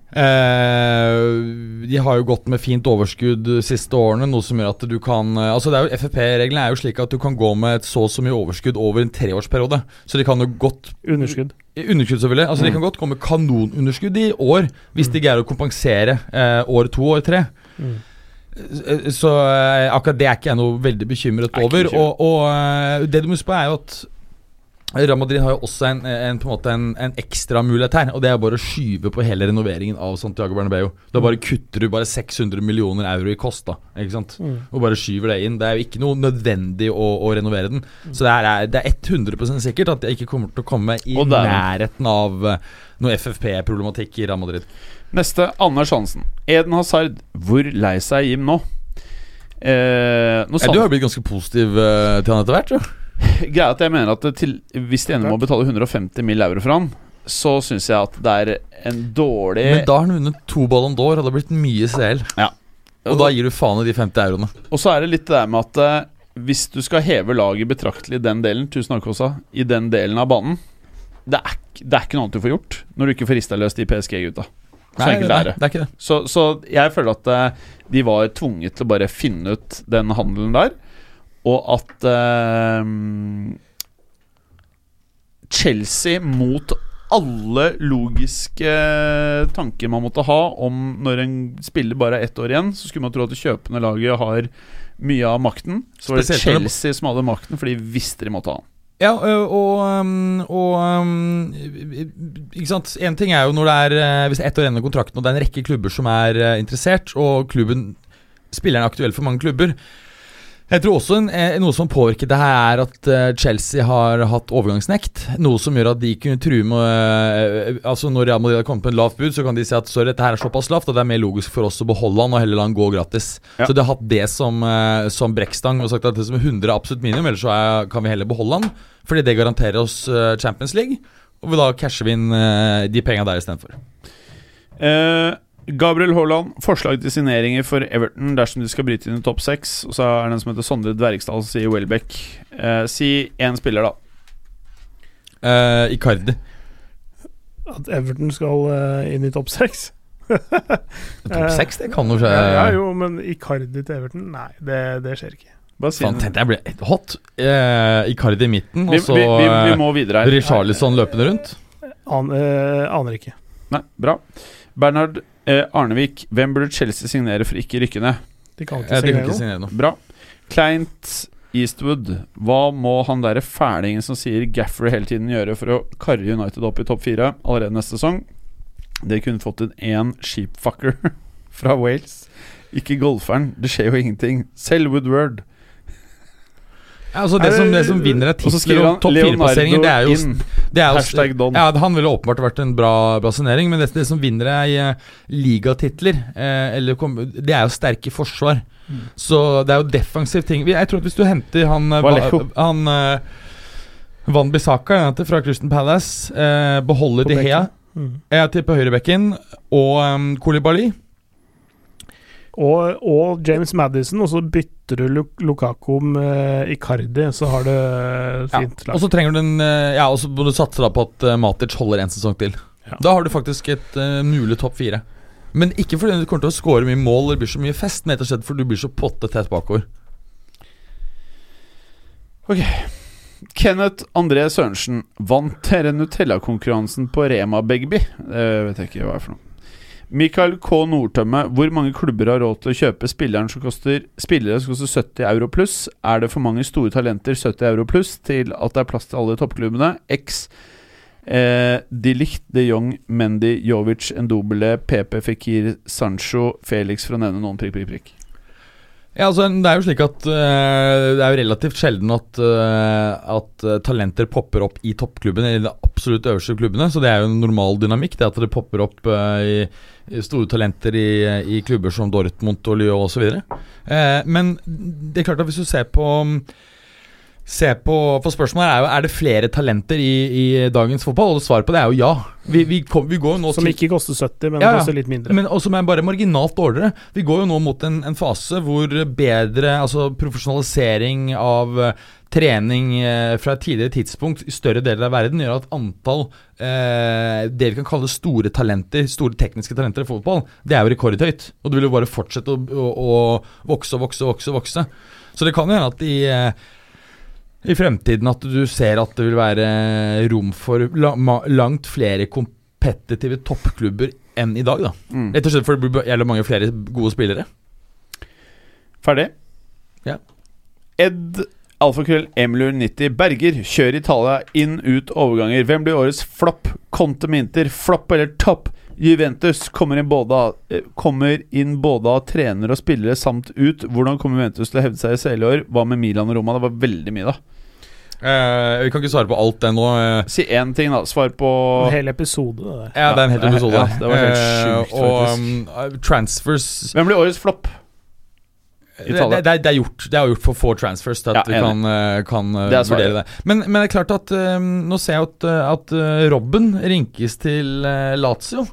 Uh, de har jo gått med fint overskudd de siste årene, noe som gjør at du kan uh, Altså det er jo FFP-reglene er jo slik at du kan gå med et så og så mye overskudd over en treårsperiode. Så de kan jo godt Underskudd. Underskudd, selvfølgelig. Altså De kan godt gå med kanonunderskudd i år, hvis de greier å kompensere uh, år to og år tre. Mm. Så eh, akkurat det er ikke jeg noe veldig bekymret Er over. Og, og eh, det du må huske på, er jo at Real Madrid har jo også en, en, på en, måte en, en ekstra mulighet her, og det er bare å skyve på hele renoveringen av Santiago Bernabeu. Da bare kutter du bare 600 millioner euro i kost, da. Ikke sant? Mm. Og bare skyver det inn. Det er jo ikke noe nødvendig å, å renovere den. Så det er, det er 100 sikkert at jeg ikke kommer til å komme i nærheten av noe FFP-problematikk i Real Madrid. Neste, Anders Hansen. Eden Hazard, hvor lei seg er Jim nå? Eh, nå Ja, du har blitt ganske positiv eh, til han etter hvert, jo. Greia at jeg mener at til, hvis de ender med å betale 150 mill. euro for han, så syns jeg at det er en dårlig Men da har han vunnet to Ballon d'Or, og det har blitt mye CL. Ja. Og da gir du faen i de 50 euroene. Og så er det litt det der med at eh, hvis du skal heve laget betraktelig i den delen, tusen takk også, i den delen av banen det er, det er ikke noe annet du får gjort når du ikke får rista løs de PSG-gutta. Så Nei, enkelt er det. det er ikke det. Så, så jeg føler at eh, de var tvunget til å bare finne ut den handelen der, og at uh, Chelsea mot alle logiske tanker man måtte ha om når en spiller bare er ett år igjen, så skulle man tro at det kjøpende laget har mye av makten. Så var det Chelsea som hadde makten, for de visste de måtte ha han. Ja, og, og Ikke sant. En ting er jo når det er Hvis det er ett år igjen av kontrakten, og det er en rekke klubber som er interessert, og klubben spilleren er aktuell for mange klubber. Jeg tror også en, eh, noe som påvirker det her, er at eh, Chelsea har hatt overgangsnekt. Noe som gjør at de kunne true med eh, Altså Når Real Madrid har kommet på en lavt bud, så kan de si at sorry, dette her er såpass lavt, og det er mer logisk for oss å beholde han og heller la han gå gratis. Ja. Så de har hatt det som, som brekkstang og sagt at det som er 100 er absolutt minimum, ellers så er, kan vi heller beholde han. Fordi det garanterer oss Champions League, og vi da casher vi inn de penga der istedenfor. Eh, Gabriel Haaland, forslag til signeringer for Everton dersom de skal bryte inn i topp seks. Og så er det en som heter Sondre Dvergsdal som sier Welbeck. Eh, si én spiller, da. Uh, Icardi. At Everton skal eh, inn i topp seks. Topp seks, det kan jo skje. Ja, ja, jo, men Icardi til Everton? Nei, det, det skjer ikke. Det. tenkte jeg ble hot. Eh, Icardi i midten, Vi, og så vi, vi, vi må videre her. Richarlison løpende rundt. An, eh, aner ikke. Nei, bra. Bernhard eh, Arnevik, hvem burde Chelsea signere for ikke rykke ned? De kan ikke de kan signere ikke noe. signere noe. Bra. Kleint Eastwood, hva må han derre fælingen som sier Gaffer hele tiden gjøre for å karre United opp i topp fire allerede neste sesong? Det kunne fått en én sheepfucker fra Wales. Ikke golferen. Det skjer jo ingenting. Selv Woodward. Altså det, Er som, det som vinner Og titler og topp fire-plasseringer, det er jo det er jo. Ja, Han ville åpenbart vært en bra, bra signering, men det, det som vinner er eh, ligatitler, eh, eller det er jo sterke forsvar. Mm. Så det er jo defensiv ting. Jeg tror at hvis du henter han eh, Han eh, Van Bissaka er fra Christian Palace, eh, beholder På De Hea. Mm. Jeg tipper høyrebekken og um, Koulibaly. Og, og James Madison, og så bytter du Lu Lukaku med Icardi, så har du Ja, og så trenger du en eh, Ja, og så må du satse da på at eh, Matic holder en sesong til. Ja. Da har du faktisk et uh, mulig topp fire. Men ikke fordi du kommer til å score mye mål eller blir så mye fest, men rett og slett fordi du blir så potte tett bakover. Ok Kenneth André Sørensen, vant dere Nutella-konkurransen på Rema Begby? Det vet jeg ikke hva er for noe. Mikael K. Nordtømme, hvor mange klubber har råd til å kjøpe spilleren som koster, spillere som koster 70 euro pluss? Er det for mange store talenter 70 euro pluss til at det er plass til alle toppklubbene? X Eh, de Ligt, de Jong, Mendy, Jovic, Endobele, PP, Fikir, Sancho, Felix, for å nevne noen prikk, prikk, prikk. Ja, altså Det er jo slik at uh, det er jo relativt sjelden at, uh, at eh, talenter popper opp i toppklubben, eller de absolutt øverste klubbene. Så det er jo en normal dynamikk, det at det popper opp uh, i, i store talenter i, i klubber som Dortmund og Lyon osv. Uh, men det er klart at hvis du ser på Se på, for Spørsmålet er jo Er det flere talenter i, i dagens fotball, og svaret på det er jo ja. Vi, vi, kom, vi går jo nå Som til ikke koster 70, men Ja, koster litt mindre. men også er bare marginalt dårligere. Vi går jo nå mot en, en fase hvor bedre altså profesjonalisering av eh, trening eh, fra et tidligere tidspunkt i større deler av verden gjør at antall eh, det vi kan kalle store talenter, store tekniske talenter i fotball, det er jo rekordhøyt. Og det vil jo bare fortsette å, å, å vokse og vokse og vokse, vokse. Så det kan jo hende at i eh, i fremtiden at du ser at det vil være rom for langt flere kompetitive toppklubber enn i dag. da Mm. Rett og slett fordi det blir jævlig mange flere gode spillere. Ferdig? Ja. Ed Alfakrøll Emilur90 Berger kjør Italia inn, ut, overganger. Hvem blir årets flopp? Conte Minter, flopp eller topp? Juventus kommer inn, både av, eh, kommer inn både av trenere og spillere samt ut. Hvordan kommer Juventus til å hevde seg i CL i år? Hva med Milan og Roma? Det var veldig mye, da. Eh, vi kan ikke svare på alt det nå. eh. Si én ting, da. Svar på En hel episode, det der. ja, det er en hel episode. ja, det var helt Eh, sjukt, og faktisk. um, transfers Hvem blir årets flopp? det, det, det, er- gjort Det er gjort for få transfers til at Ja, vi kan, eh, kan eh, Det er vurdere det. Men, men det er klart at um, nå ser jeg at, eh, at eh, Robben rinkes til eh, Lazio.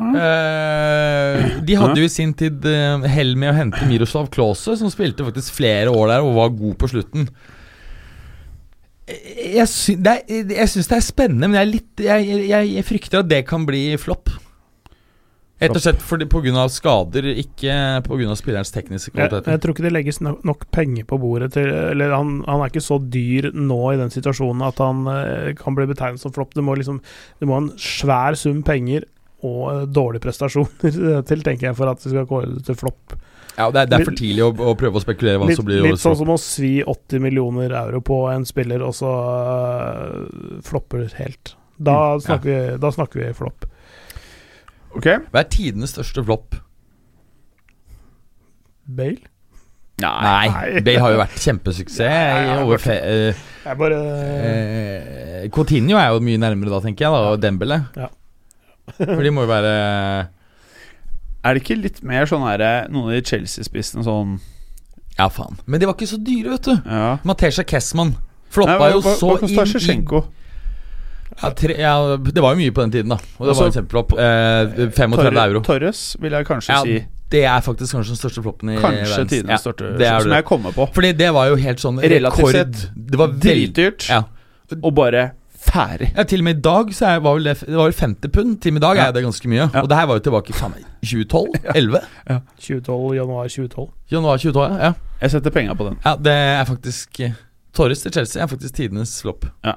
Eh, de hadde jo i sin tid uh, hell med å hente Miroslav Klause, som spilte faktisk flere år der og var god på slutten. Eh, Jeg, sy det er, jeg syns det er spennende, men jeg, er litt, jeg, jeg, jeg frykter at det kan bli flopp. Rett og slett pga. skader, ikke pga. spillerens tekniske Jeg, kvaliteter. jeg tror ikke det legges no nok penger på bordet til Eller han, han er ikke så dyr nå i den situasjonen at han eh, kan bli betegnet som flopp. Det liksom Det må en svær sum penger og eh, dårlige prestasjoner til, tenker jeg, for at det skal kåre det til flopp. Ja, det er, det er for tidlig å, å prøve å spekulere hva Litt, som blir litt sånn som å svi 80 millioner euro på en spiller, og så uh, flopper helt. Da, snakker, snakker vi, da snakker vi flopp. Ok. Hva er tidenes største flopp? Bale? Nei, Nei. Bale har jo vært kjempesuksess. ja, over fe eh, Jeg bare uh, Coutinho er jo mye nærmere da, tenker jeg, da, og Dembele. Ja. For de må jo være Er det ikke litt mer sånn her Noen av de Chelsea-spissene sånn Ja, faen. Men de var ikke så dyre, vet du. Ja. Matesja Kessman floppa Nei, hva- jo hva- så Hva kosta inn i ja, tre, ja, Det var jo mye på den tiden, da. Og det Altså, var en kjempeflopp. Eh, 35 euro. Torres vil jeg kanskje Ja, si. Det er faktisk kanskje den største floppen i Kanskje verdens- tidenes ja, største, er som jeg kommer på. Fordi det var jo helt sånn Relativt rekord. sett Det var Dritdyrt, ja. og bare ferdig. ja, til og med i dag så er, var vel det, det var vel 50 pund. Til og med i dag Ja. er det ganske mye. Ja. Og det her var jo tilbake i faen meg, 2012? 11? 2012, januar 2012. Januar 2012, ja. Jeg setter penga på den. ja. Det er faktisk eh, Torres til Chelsea er faktisk tidenes flopp. Ja.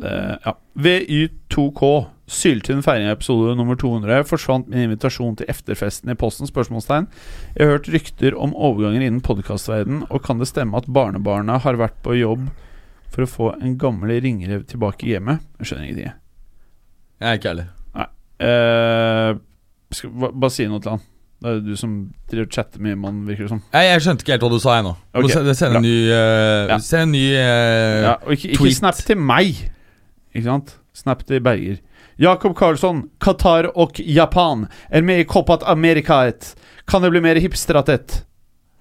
ja. VY2K. Syltynn feiring av episode nummer 200. Forsvant min invitasjon til efterfesten i posten? Spørsmålstegn. Jeg har hørt rykter om overganger innen podkastverdenen, og kan det stemme at barnebarna har vært på jobb for å få en gammel ringrev tilbake i hjemmet? Jeg skjønner ingenting. Jeg er ikke ærlig. Uh, skal, hva- bare si noe til han. Det er jo du som driver og chatter mye med han, virker det som. Jeg, jeg skjønte ikke helt hva du sa, jeg nå. Du Ok, må se- Send bra. en ny, eh, Ja. Send en ny eh, Ja, og ikke, ikke tweet. snap til meg, ikke sant? Snap til Berger. Jakob Karlsson, Qatar og Japan er med i Copat Americaet. Kan det bli mer hipsteratet?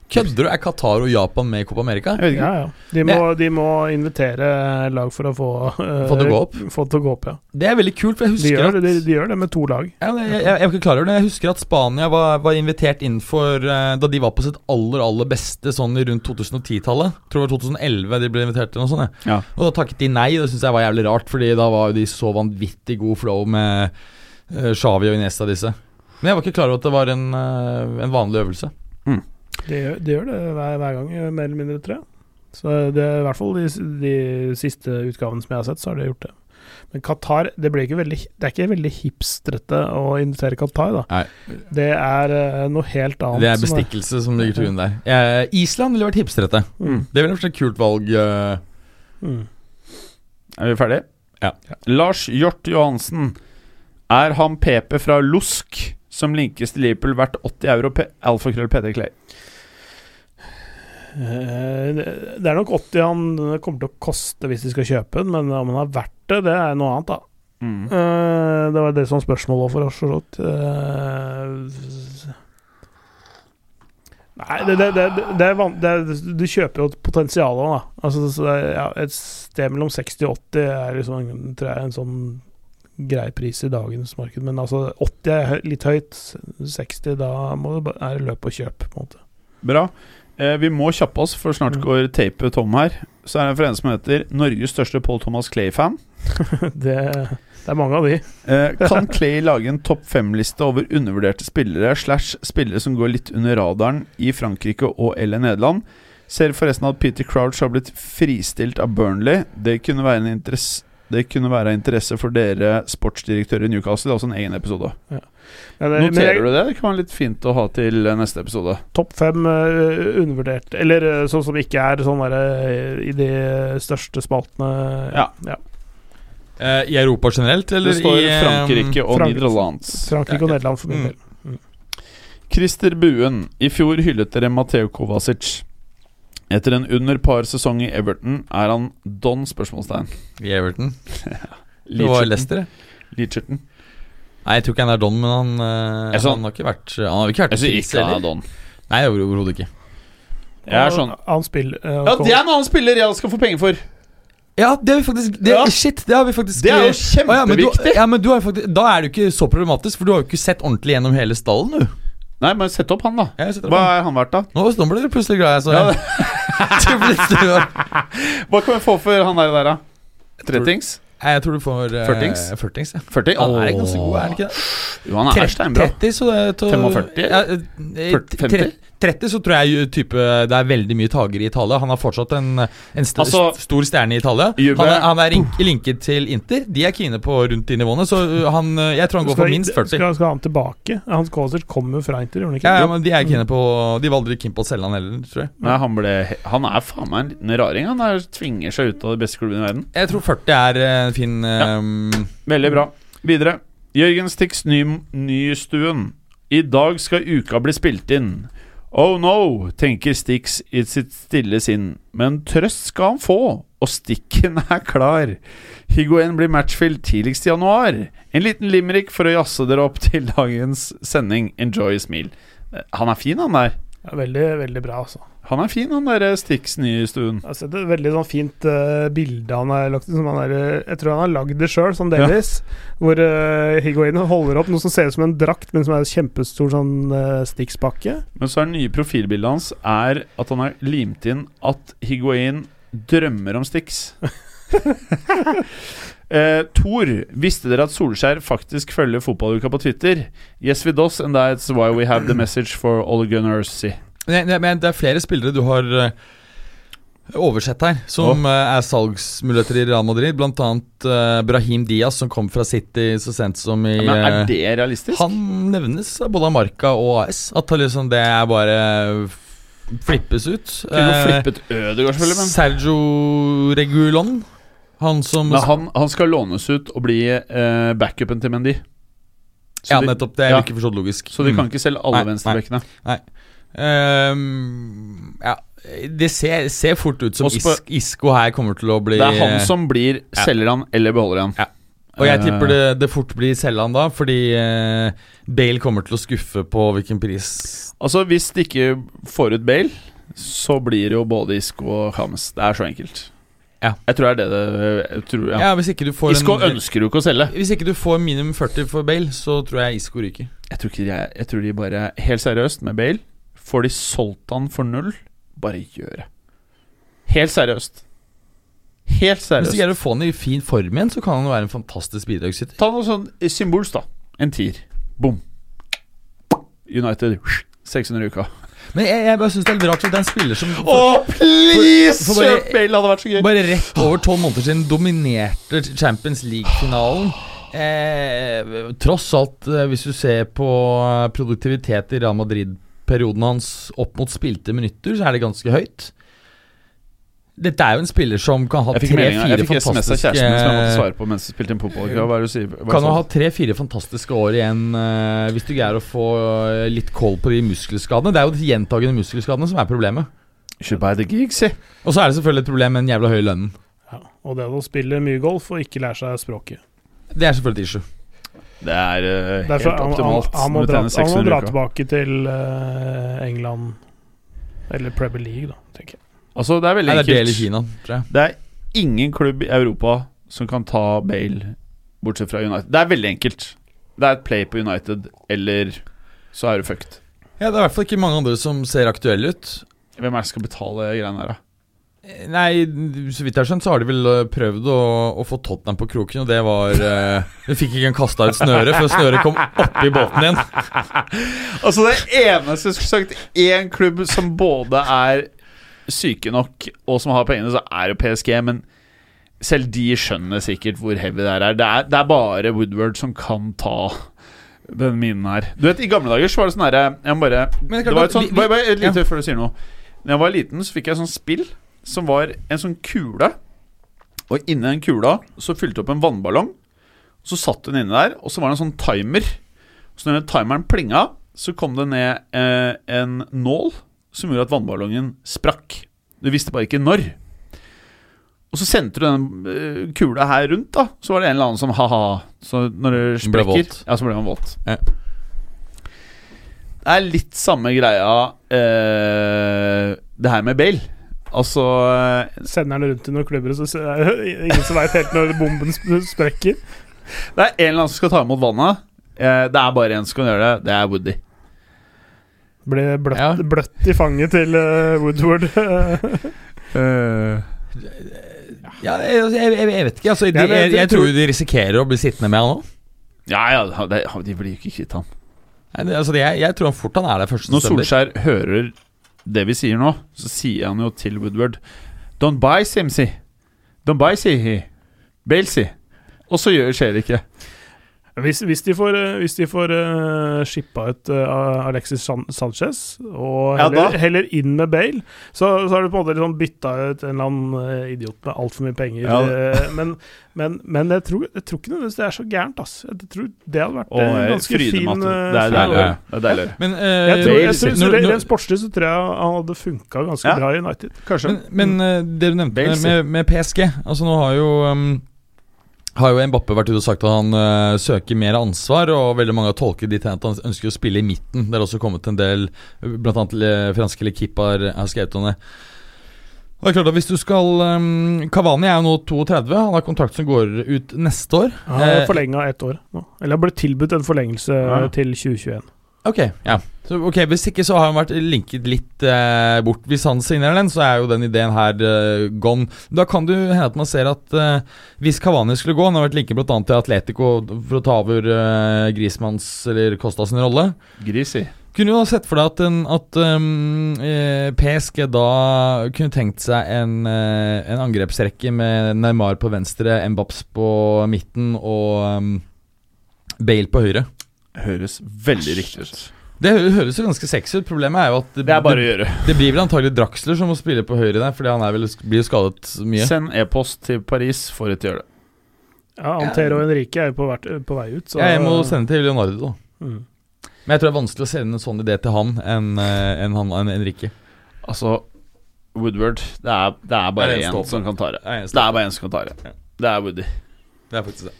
Kødder du? Er Qatar og Japan med i Copa America? Jeg vet ikke. Ja, ja. De må, de må invitere lag for å få uh, Få det å gå opp? Få det å gå opp, ja. Det er veldig kult, for jeg De gjør, at det, de, de gjør det med to lag. Ja, jeg, jeg, jeg var ikke klar over det. Jeg husker at Spania var, var invitert inn for uh, Da de var på sitt aller aller beste sånn i rundt 2010-tallet. Tror det var 2011 de ble invitert til noe sånt. Ja. Og da takket de nei. Det syns jeg var jævlig rart, Fordi da var jo de så vanvittig god flow med uh, Shawi og Iniesta disse. Men jeg var ikke klar over at det var en, eh, en vanlig øvelse. De, gjør- det gjør det hver, hver gang, eh, mer eller mindre, tror jeg. Så det er i hvert fall de, de siste utgavene som jeg har sett, så har de gjort det. Men Qatar det, ble ikke veldig, det er ikke veldig hipstrete å invitere Qatar, da. Nei. Det er uh, noe helt annet. Det er som bestikkelse som ligger til grunn der. Eh, Island ville vært hipstrete. Mm. Det ville vært et kult valg. Uh. Mm. Er vi ferdige? Ja. Lars Hjort Johansen. Er han PP fra Lusk som linkes til Liverpool verdt 80 euro? Alfakrøll Peter Clay. Eh, det er nok 80 han kommer til å koste hvis de skal kjøpe den, men om han har verdt det, det er noe annet, da. Mm. Eh, det var det som var spørsmålet for oss, så vidt. Eh, Nei, det, det, det, er du kjøper jo et potensial òg, da. Altså, er, ja, et sted mellom 60 og 80 er liksom, tror jeg, en sånn grei pris i dagens marked. Men altså 80 er litt høyt. 60, da må det, er det løp og kjøp, på en måte. Bra. Eh, vi må kjappe oss, for snart Mm. går tapet tom her. Så er det en fra en som heter Norges største Paul Thomas Clay-fan. det, det er mange av de. Eh, kan Clay lage en topp fem-liste over undervurderte spillere slash spillere som går litt under radaren i Frankrike og eller Nederland? Ser forresten at Peter Crouch har blitt fristilt av Burnley. Det kunne være en interesse det kunne være av interesse for dere sportsdirektører i Newcastle. Det er også en egen episode. Ja, det, Noterer jeg- du det? Det kan være litt fint å ha til eh, neste episode. Topp fem uh, undervurdert Eller eh, sånn som ikke er sånn derre i de største spaltene. Ja. Eh, I Europa generelt, eller Det står i eh, Frankrike og Frank Nederlands. Frankrike og Ja, Nederland, for min Mm. del. Christer Buen. I fjor hyllet dere Mateo Kovacic. Etter en under par sesong i Everton er han don? spørsmålstegn. I Everton. Det var Leicester, det. Leacherton. Nei, jeg tror ikke han er don, men han, eh, han har ikke vært Han har ikke vært Jeg ikke han er don. Nei, over- overhodet ikke. Jeg er sånn Og Han spiller eh, Ja, det er en annen spiller jeg skal få penger for! Ja, det har vi faktisk det, Ja. Shit, det har vi faktisk Det er jo kjempeviktig! ja, men du, ja, men du har faktisk, Da er det jo ikke så problematisk, for du har jo ikke sett ordentlig gjennom hele stallen, du. Nei, men sett opp han, da. Hva er han verdt, da? Nå, nå ble du plutselig glad, jeg så. Ja, Hva kan vi få for han der, der da? Tretings? Jeg tror du får uh, Førtings? Førtings, ja. 40? Han er ganske god, er han ikke det? Jo, han er steinbra. 30, så det er til- 45? Ja, eh, 40, 50? 30 så tror jeg type Det er veldig mye tager i Italia. Han har fortsatt en, en st Altså, stor stjerne i Italia. Han er, han er link, linket til Inter. De er kine på rundt de nivåene, så uh, han uh, Jeg tror han går for minst 40. Skal, skal han tilbake? Hans Kovacic kommer fra Inter, han ikke? Ja, ja, men De er kine på De var aldri keen på å selge han heller, tror jeg. Nei, han, ble, han er faen meg en liten raring. Han er, tvinger seg ut av de beste klubbene i verden. Jeg tror 40 er uh, en fin um, Veldig bra. Videre. Jørgen Stix ny, Nystuen. I dag skal uka bli spilt inn. Oh no, tenker Stix i sitt stille sinn. Men trøst skal han få, og stikken er klar. Higuain blir matchfield tidligst i januar. En liten limerick for å jazze dere opp til dagens sending. Enjoy smil. Han er fin, han der. Ja, veldig, veldig bra, altså. Han er fin, han der Stix stuen. Jeg har sett et veldig sånn fint uh, bilde han har lagt som han er, eh, Jeg tror han har lagd det sjøl, sånn delvis. Hvor uh, Higuain holder opp noe som ser ut som en drakt, men som er en kjempestor sånn uh, Stix-pakke. Men så er det nye profilbildet hans Er at han har limt inn at Higuain drømmer om Stix. Uh, Tor, visste dere at Solskjær faktisk følger fotballuka på Twitter? Yes, we does, and that's why we have the message for Ole Gunnar Sy. Det, men det er flere spillere du har uh, oversett her, som oh. er salgsmuligheter i Real Madrid. Blant annet uh, Brahim Diaz, som kom fra City så sent som i Ja, men er det realistisk? Han nevnes både av Marca og AS. At liksom det er bare flippes ut. Kunne Eh, flippet Ødegaard, selvfølgelig, men Sergio Regulon. Han som Nei, han, han skal lånes ut og bli uh, backupen til Mendy. Så, Ja, nettopp. Det er ja. ikke forstått logisk. så de kan Mm. ikke selge alle venstrebekkene. Nei, venstrebekkene. Ehm, ja, det ser, ser fort ut som Is Isco her kommer til å bli Det er han som blir Ja. Selger han eller beholder han. Ja. Og jeg Eh, tipper det, det fort blir selger han da, fordi eh, Bale kommer til å skuffe på hvilken pris. Altså, hvis de ikke får ut Bale, så blir det jo både Isco og James. Det er så enkelt. Ja. Jeg tror det er det det jeg tror, ja. Ja, Isco en, ønsker jo ikke å selge. Hvis ikke du får minimum 40 for Bale, så tror jeg Isco ryker. Jeg tror, er- jeg tror de bare Helt seriøst, med Bale Får de solgt han for null, bare gjør det. Helt seriøst. Helt seriøst. Hvis du greier å få han i fin form igjen, så kan han jo være en fantastisk bidragsyter. Ta noe sånn symbols, da. En tier. Bom. United 600 i uka. Men jeg, jeg bare syns det er litt rart at det er en spiller som Å, please! for bare- Kjøp Bale, hadde vært så gøy. bare rett over tolv måneder siden dominerte Champions League-finalen. Eh, tross alt, eh, hvis du ser på eh, produktivitet i Real Madrid-perioden hans opp mot spilte minutter, så er det ganske høyt. Dette er jo en spiller som kan ha tre-fire fantastiske svare på mens spilte inn. Hva er det du sier? Hva Kan jo ha tre-fire fantastiske år igjen uh, hvis du greier å få eh, litt koll på de muskelskadene. Det er jo de gjentagende muskelskadene som er problemet. du? Should buy the gig, si. Og så er det selvfølgelig et problem med den jævla høye lønnen. Ja. Og det å spille mye golf og ikke lære seg språket. Det er selvfølgelig et issue. Det er eh, helt Derfor han, han, optimalt. han, må dra, han må dra tilbake til uh, England eller Premier League, da, tenker jeg. Altså, det er veldig Nei, det er del i enkelt. Kina, tror jeg. Det er ingen klubb i Europa som kan ta Bale, bortsett fra United. Det er veldig enkelt. Det er et play på United, eller så er du fucked. Ja, Det er i hvert fall ikke mange andre som ser aktuelle ut. Hvem er det som skal betale greiene der, da? Eh, Nei, så vidt jeg har skjønt, så har de vel eh, prøvd å, å få Tottenham på kroken, og det var eh, De fikk ikke en kasta ut snøret, før snøret kom oppi båten igjen. Altså, det eneste skulle sagt én klubb som både er syke nok og som har pengene, så er jo PSG. Men selv de skjønner sikkert hvor heavy det er. Det er, det er bare Woodward som kan ta den minen her. Du vet, I gamle dager så var det sånn herre Jeg må bare det var et sånt Bare, før du sier noe. Da jeg var liten, så fikk jeg et sånt spill som var en sånn kule. Og inni den kula så fylte opp en vannballong. Så satt hun inne der, og så var det en sånn timer. Så når timeren plinga, så kom det ned eh, en nål som gjorde at vannballongen sprakk. Du visste bare ikke når. Og så sendte du den eh, kula her rundt, da. Så var det en eller annen som ha-ha. Så når det Den sprekker. Ja, så ble man våt. Ja. Det er litt samme greia eh, det her med Bale. Altså eh, Sender den rundt til noen klubber, og så er det ingen som veit helt når bomben sprekker. Det er en eller annen som skal ta imot vannet. Eh, det er bare én som kan gjøre det. Det er Woody. Ble bløtt, Ja. bløtt i fanget til Woodward. Woodward. Ja, jeg, jeg, jeg vet ikke. Altså, de, jeg jeg, tror- de risikerer å bli sittende med han nå. ja, ja, de blir jo ikke kvitt han. Nei, Altså, jeg, jeg tror han fort han er der første Når. Solskjær hører det vi sier nå, så sier han jo til Woodward Don't buy Simsi. Don't buy Sihi. Balesy. Og så skjer det ikke. Hvis, hvis de får, eh, hvis de får uh, shippa ut uh, Alexis San Sanchez, og heller, ja, heller inn med Bale, så, så har du på en måte liksom bytta ut en eller annen eh, idiot med altfor mye penger. Ja. eh, men, men, men jeg, tror, jeg tror ikke nødvendigvis det er så gærent. Ass. Jeg tror det hadde vært Og eh, ganske fin eh, det er deilig. Ja. Det er deilig. Men, uh, Jeg tror, jeg tror, når- når- Rent sportslig så tror jeg han hadde funka ganske Ja. bra i United. Kanskje. Men, men uh, det du nevnte Bale, med, med PSG Altså Nå har jo um, Har jo Mbappe vært ute og sagt at han uh, søker mer ansvar, og veldig mange har tolket dit hen at han ønsker å spille i midten. Det har også kommet en del, blant annet franske Lekip har, har skrevet om det. Og det er klart at hvis du skal um, Cavani er jo nå 32, han har kontrakt som går ut neste år. Han har Eh, forlenga ett år nå. Eller har blitt tilbudt en forlengelse Ja. til 2021. Ok, ja så, ok, Hvis ikke så har han vært linket litt eh, bort. Hvis han signerer den, så er jo den ideen her eh, gone. Da kan det hende at man ser at eh, hvis Cavani skulle gå Han har vært linket bl.a. til Atletico for å ta over eh, Grismanns eller Costa sin rolle. Grisi. Kunne du da sett for deg at, en, at um, eh, PSG da kunne tenkt seg en, eh, en angrepsrekke med Neymar på venstre, Mbaps på midten og um, Bale på høyre. Høres veldig riktig ut. Det høres jo ganske sexy ut. Problemet er jo at det, Det er bare å gjøre. det blir vel antagelig Draxler som må spille på høyre der, fordi han er vel, blir jo skadet mye. Send e-post til Paris for å gjøre det. Ja, Antero og Henrique er jo på, hvert, på vei ut. Så, Ja, jeg må sende til Leonardo, da. Mm. Men jeg tror det er vanskelig å sende en sånn idé til han enn en, en, en enn Enrique. Altså, Woodward Det er, det er bare en én som kan ta det. Det er bare én som kan ta det. Det er Woody. det er faktisk det.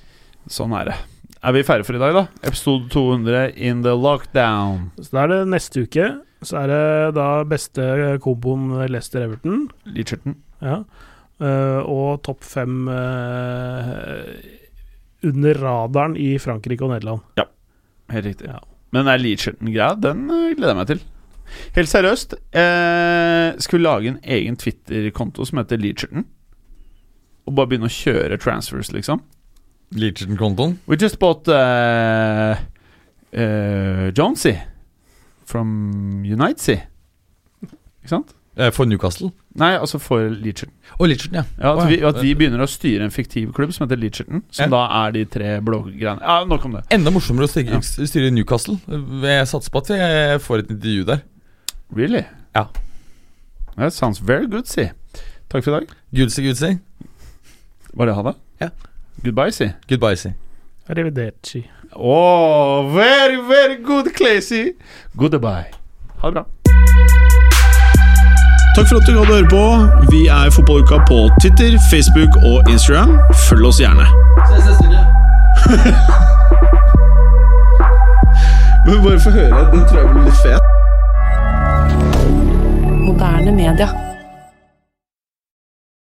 Sånn er det. Er vi ferdige for i dag, da? Episode 200 in the lockdown. Så da er det neste uke. Så er det da beste komboen Lester Everton. Leacherton. Ja. Uh, og topp fem uh, under radaren i Frankrike og Nederland. Ja, Helt riktig. Ja. Men den Leacherton-greia, den eh, gleder jeg meg til. Helt seriøst, eh, skal vi lage en egen Twitter-konto som heter Leacherton? Og bare begynne å kjøre transfers, liksom? Leacherton-kontoen. We just bought uh, uh, Jonesy from United. Ikke sant? Eh, for Newcastle. Nei, altså for Leacherton. Og Leacherton, ja. Ja, at, vi, at vi begynner å styre en fiktiv klubb som heter Leacherton. Som Ja. da er de tre blå-greiene. Ja, nok om det. Enda morsommere å styre, styre Newcastle. Jeg satser på at jeg får et intervju der. Really? Ja. That sounds very good, si. Takk for i dag. Goodsy, goodsy. Var det ha det? Ja. Goodbye, si. Goodbye, si. Arrivederci. Oh, very, very good, Clacy. Goodbye. Ha det bra. Takk for at du hadde høre på. Vi er Fotballuka på Twitter, Facebook og Instagram. Følg oss gjerne. Men bare få høre. Den tror jeg blir litt fet. Moderne media.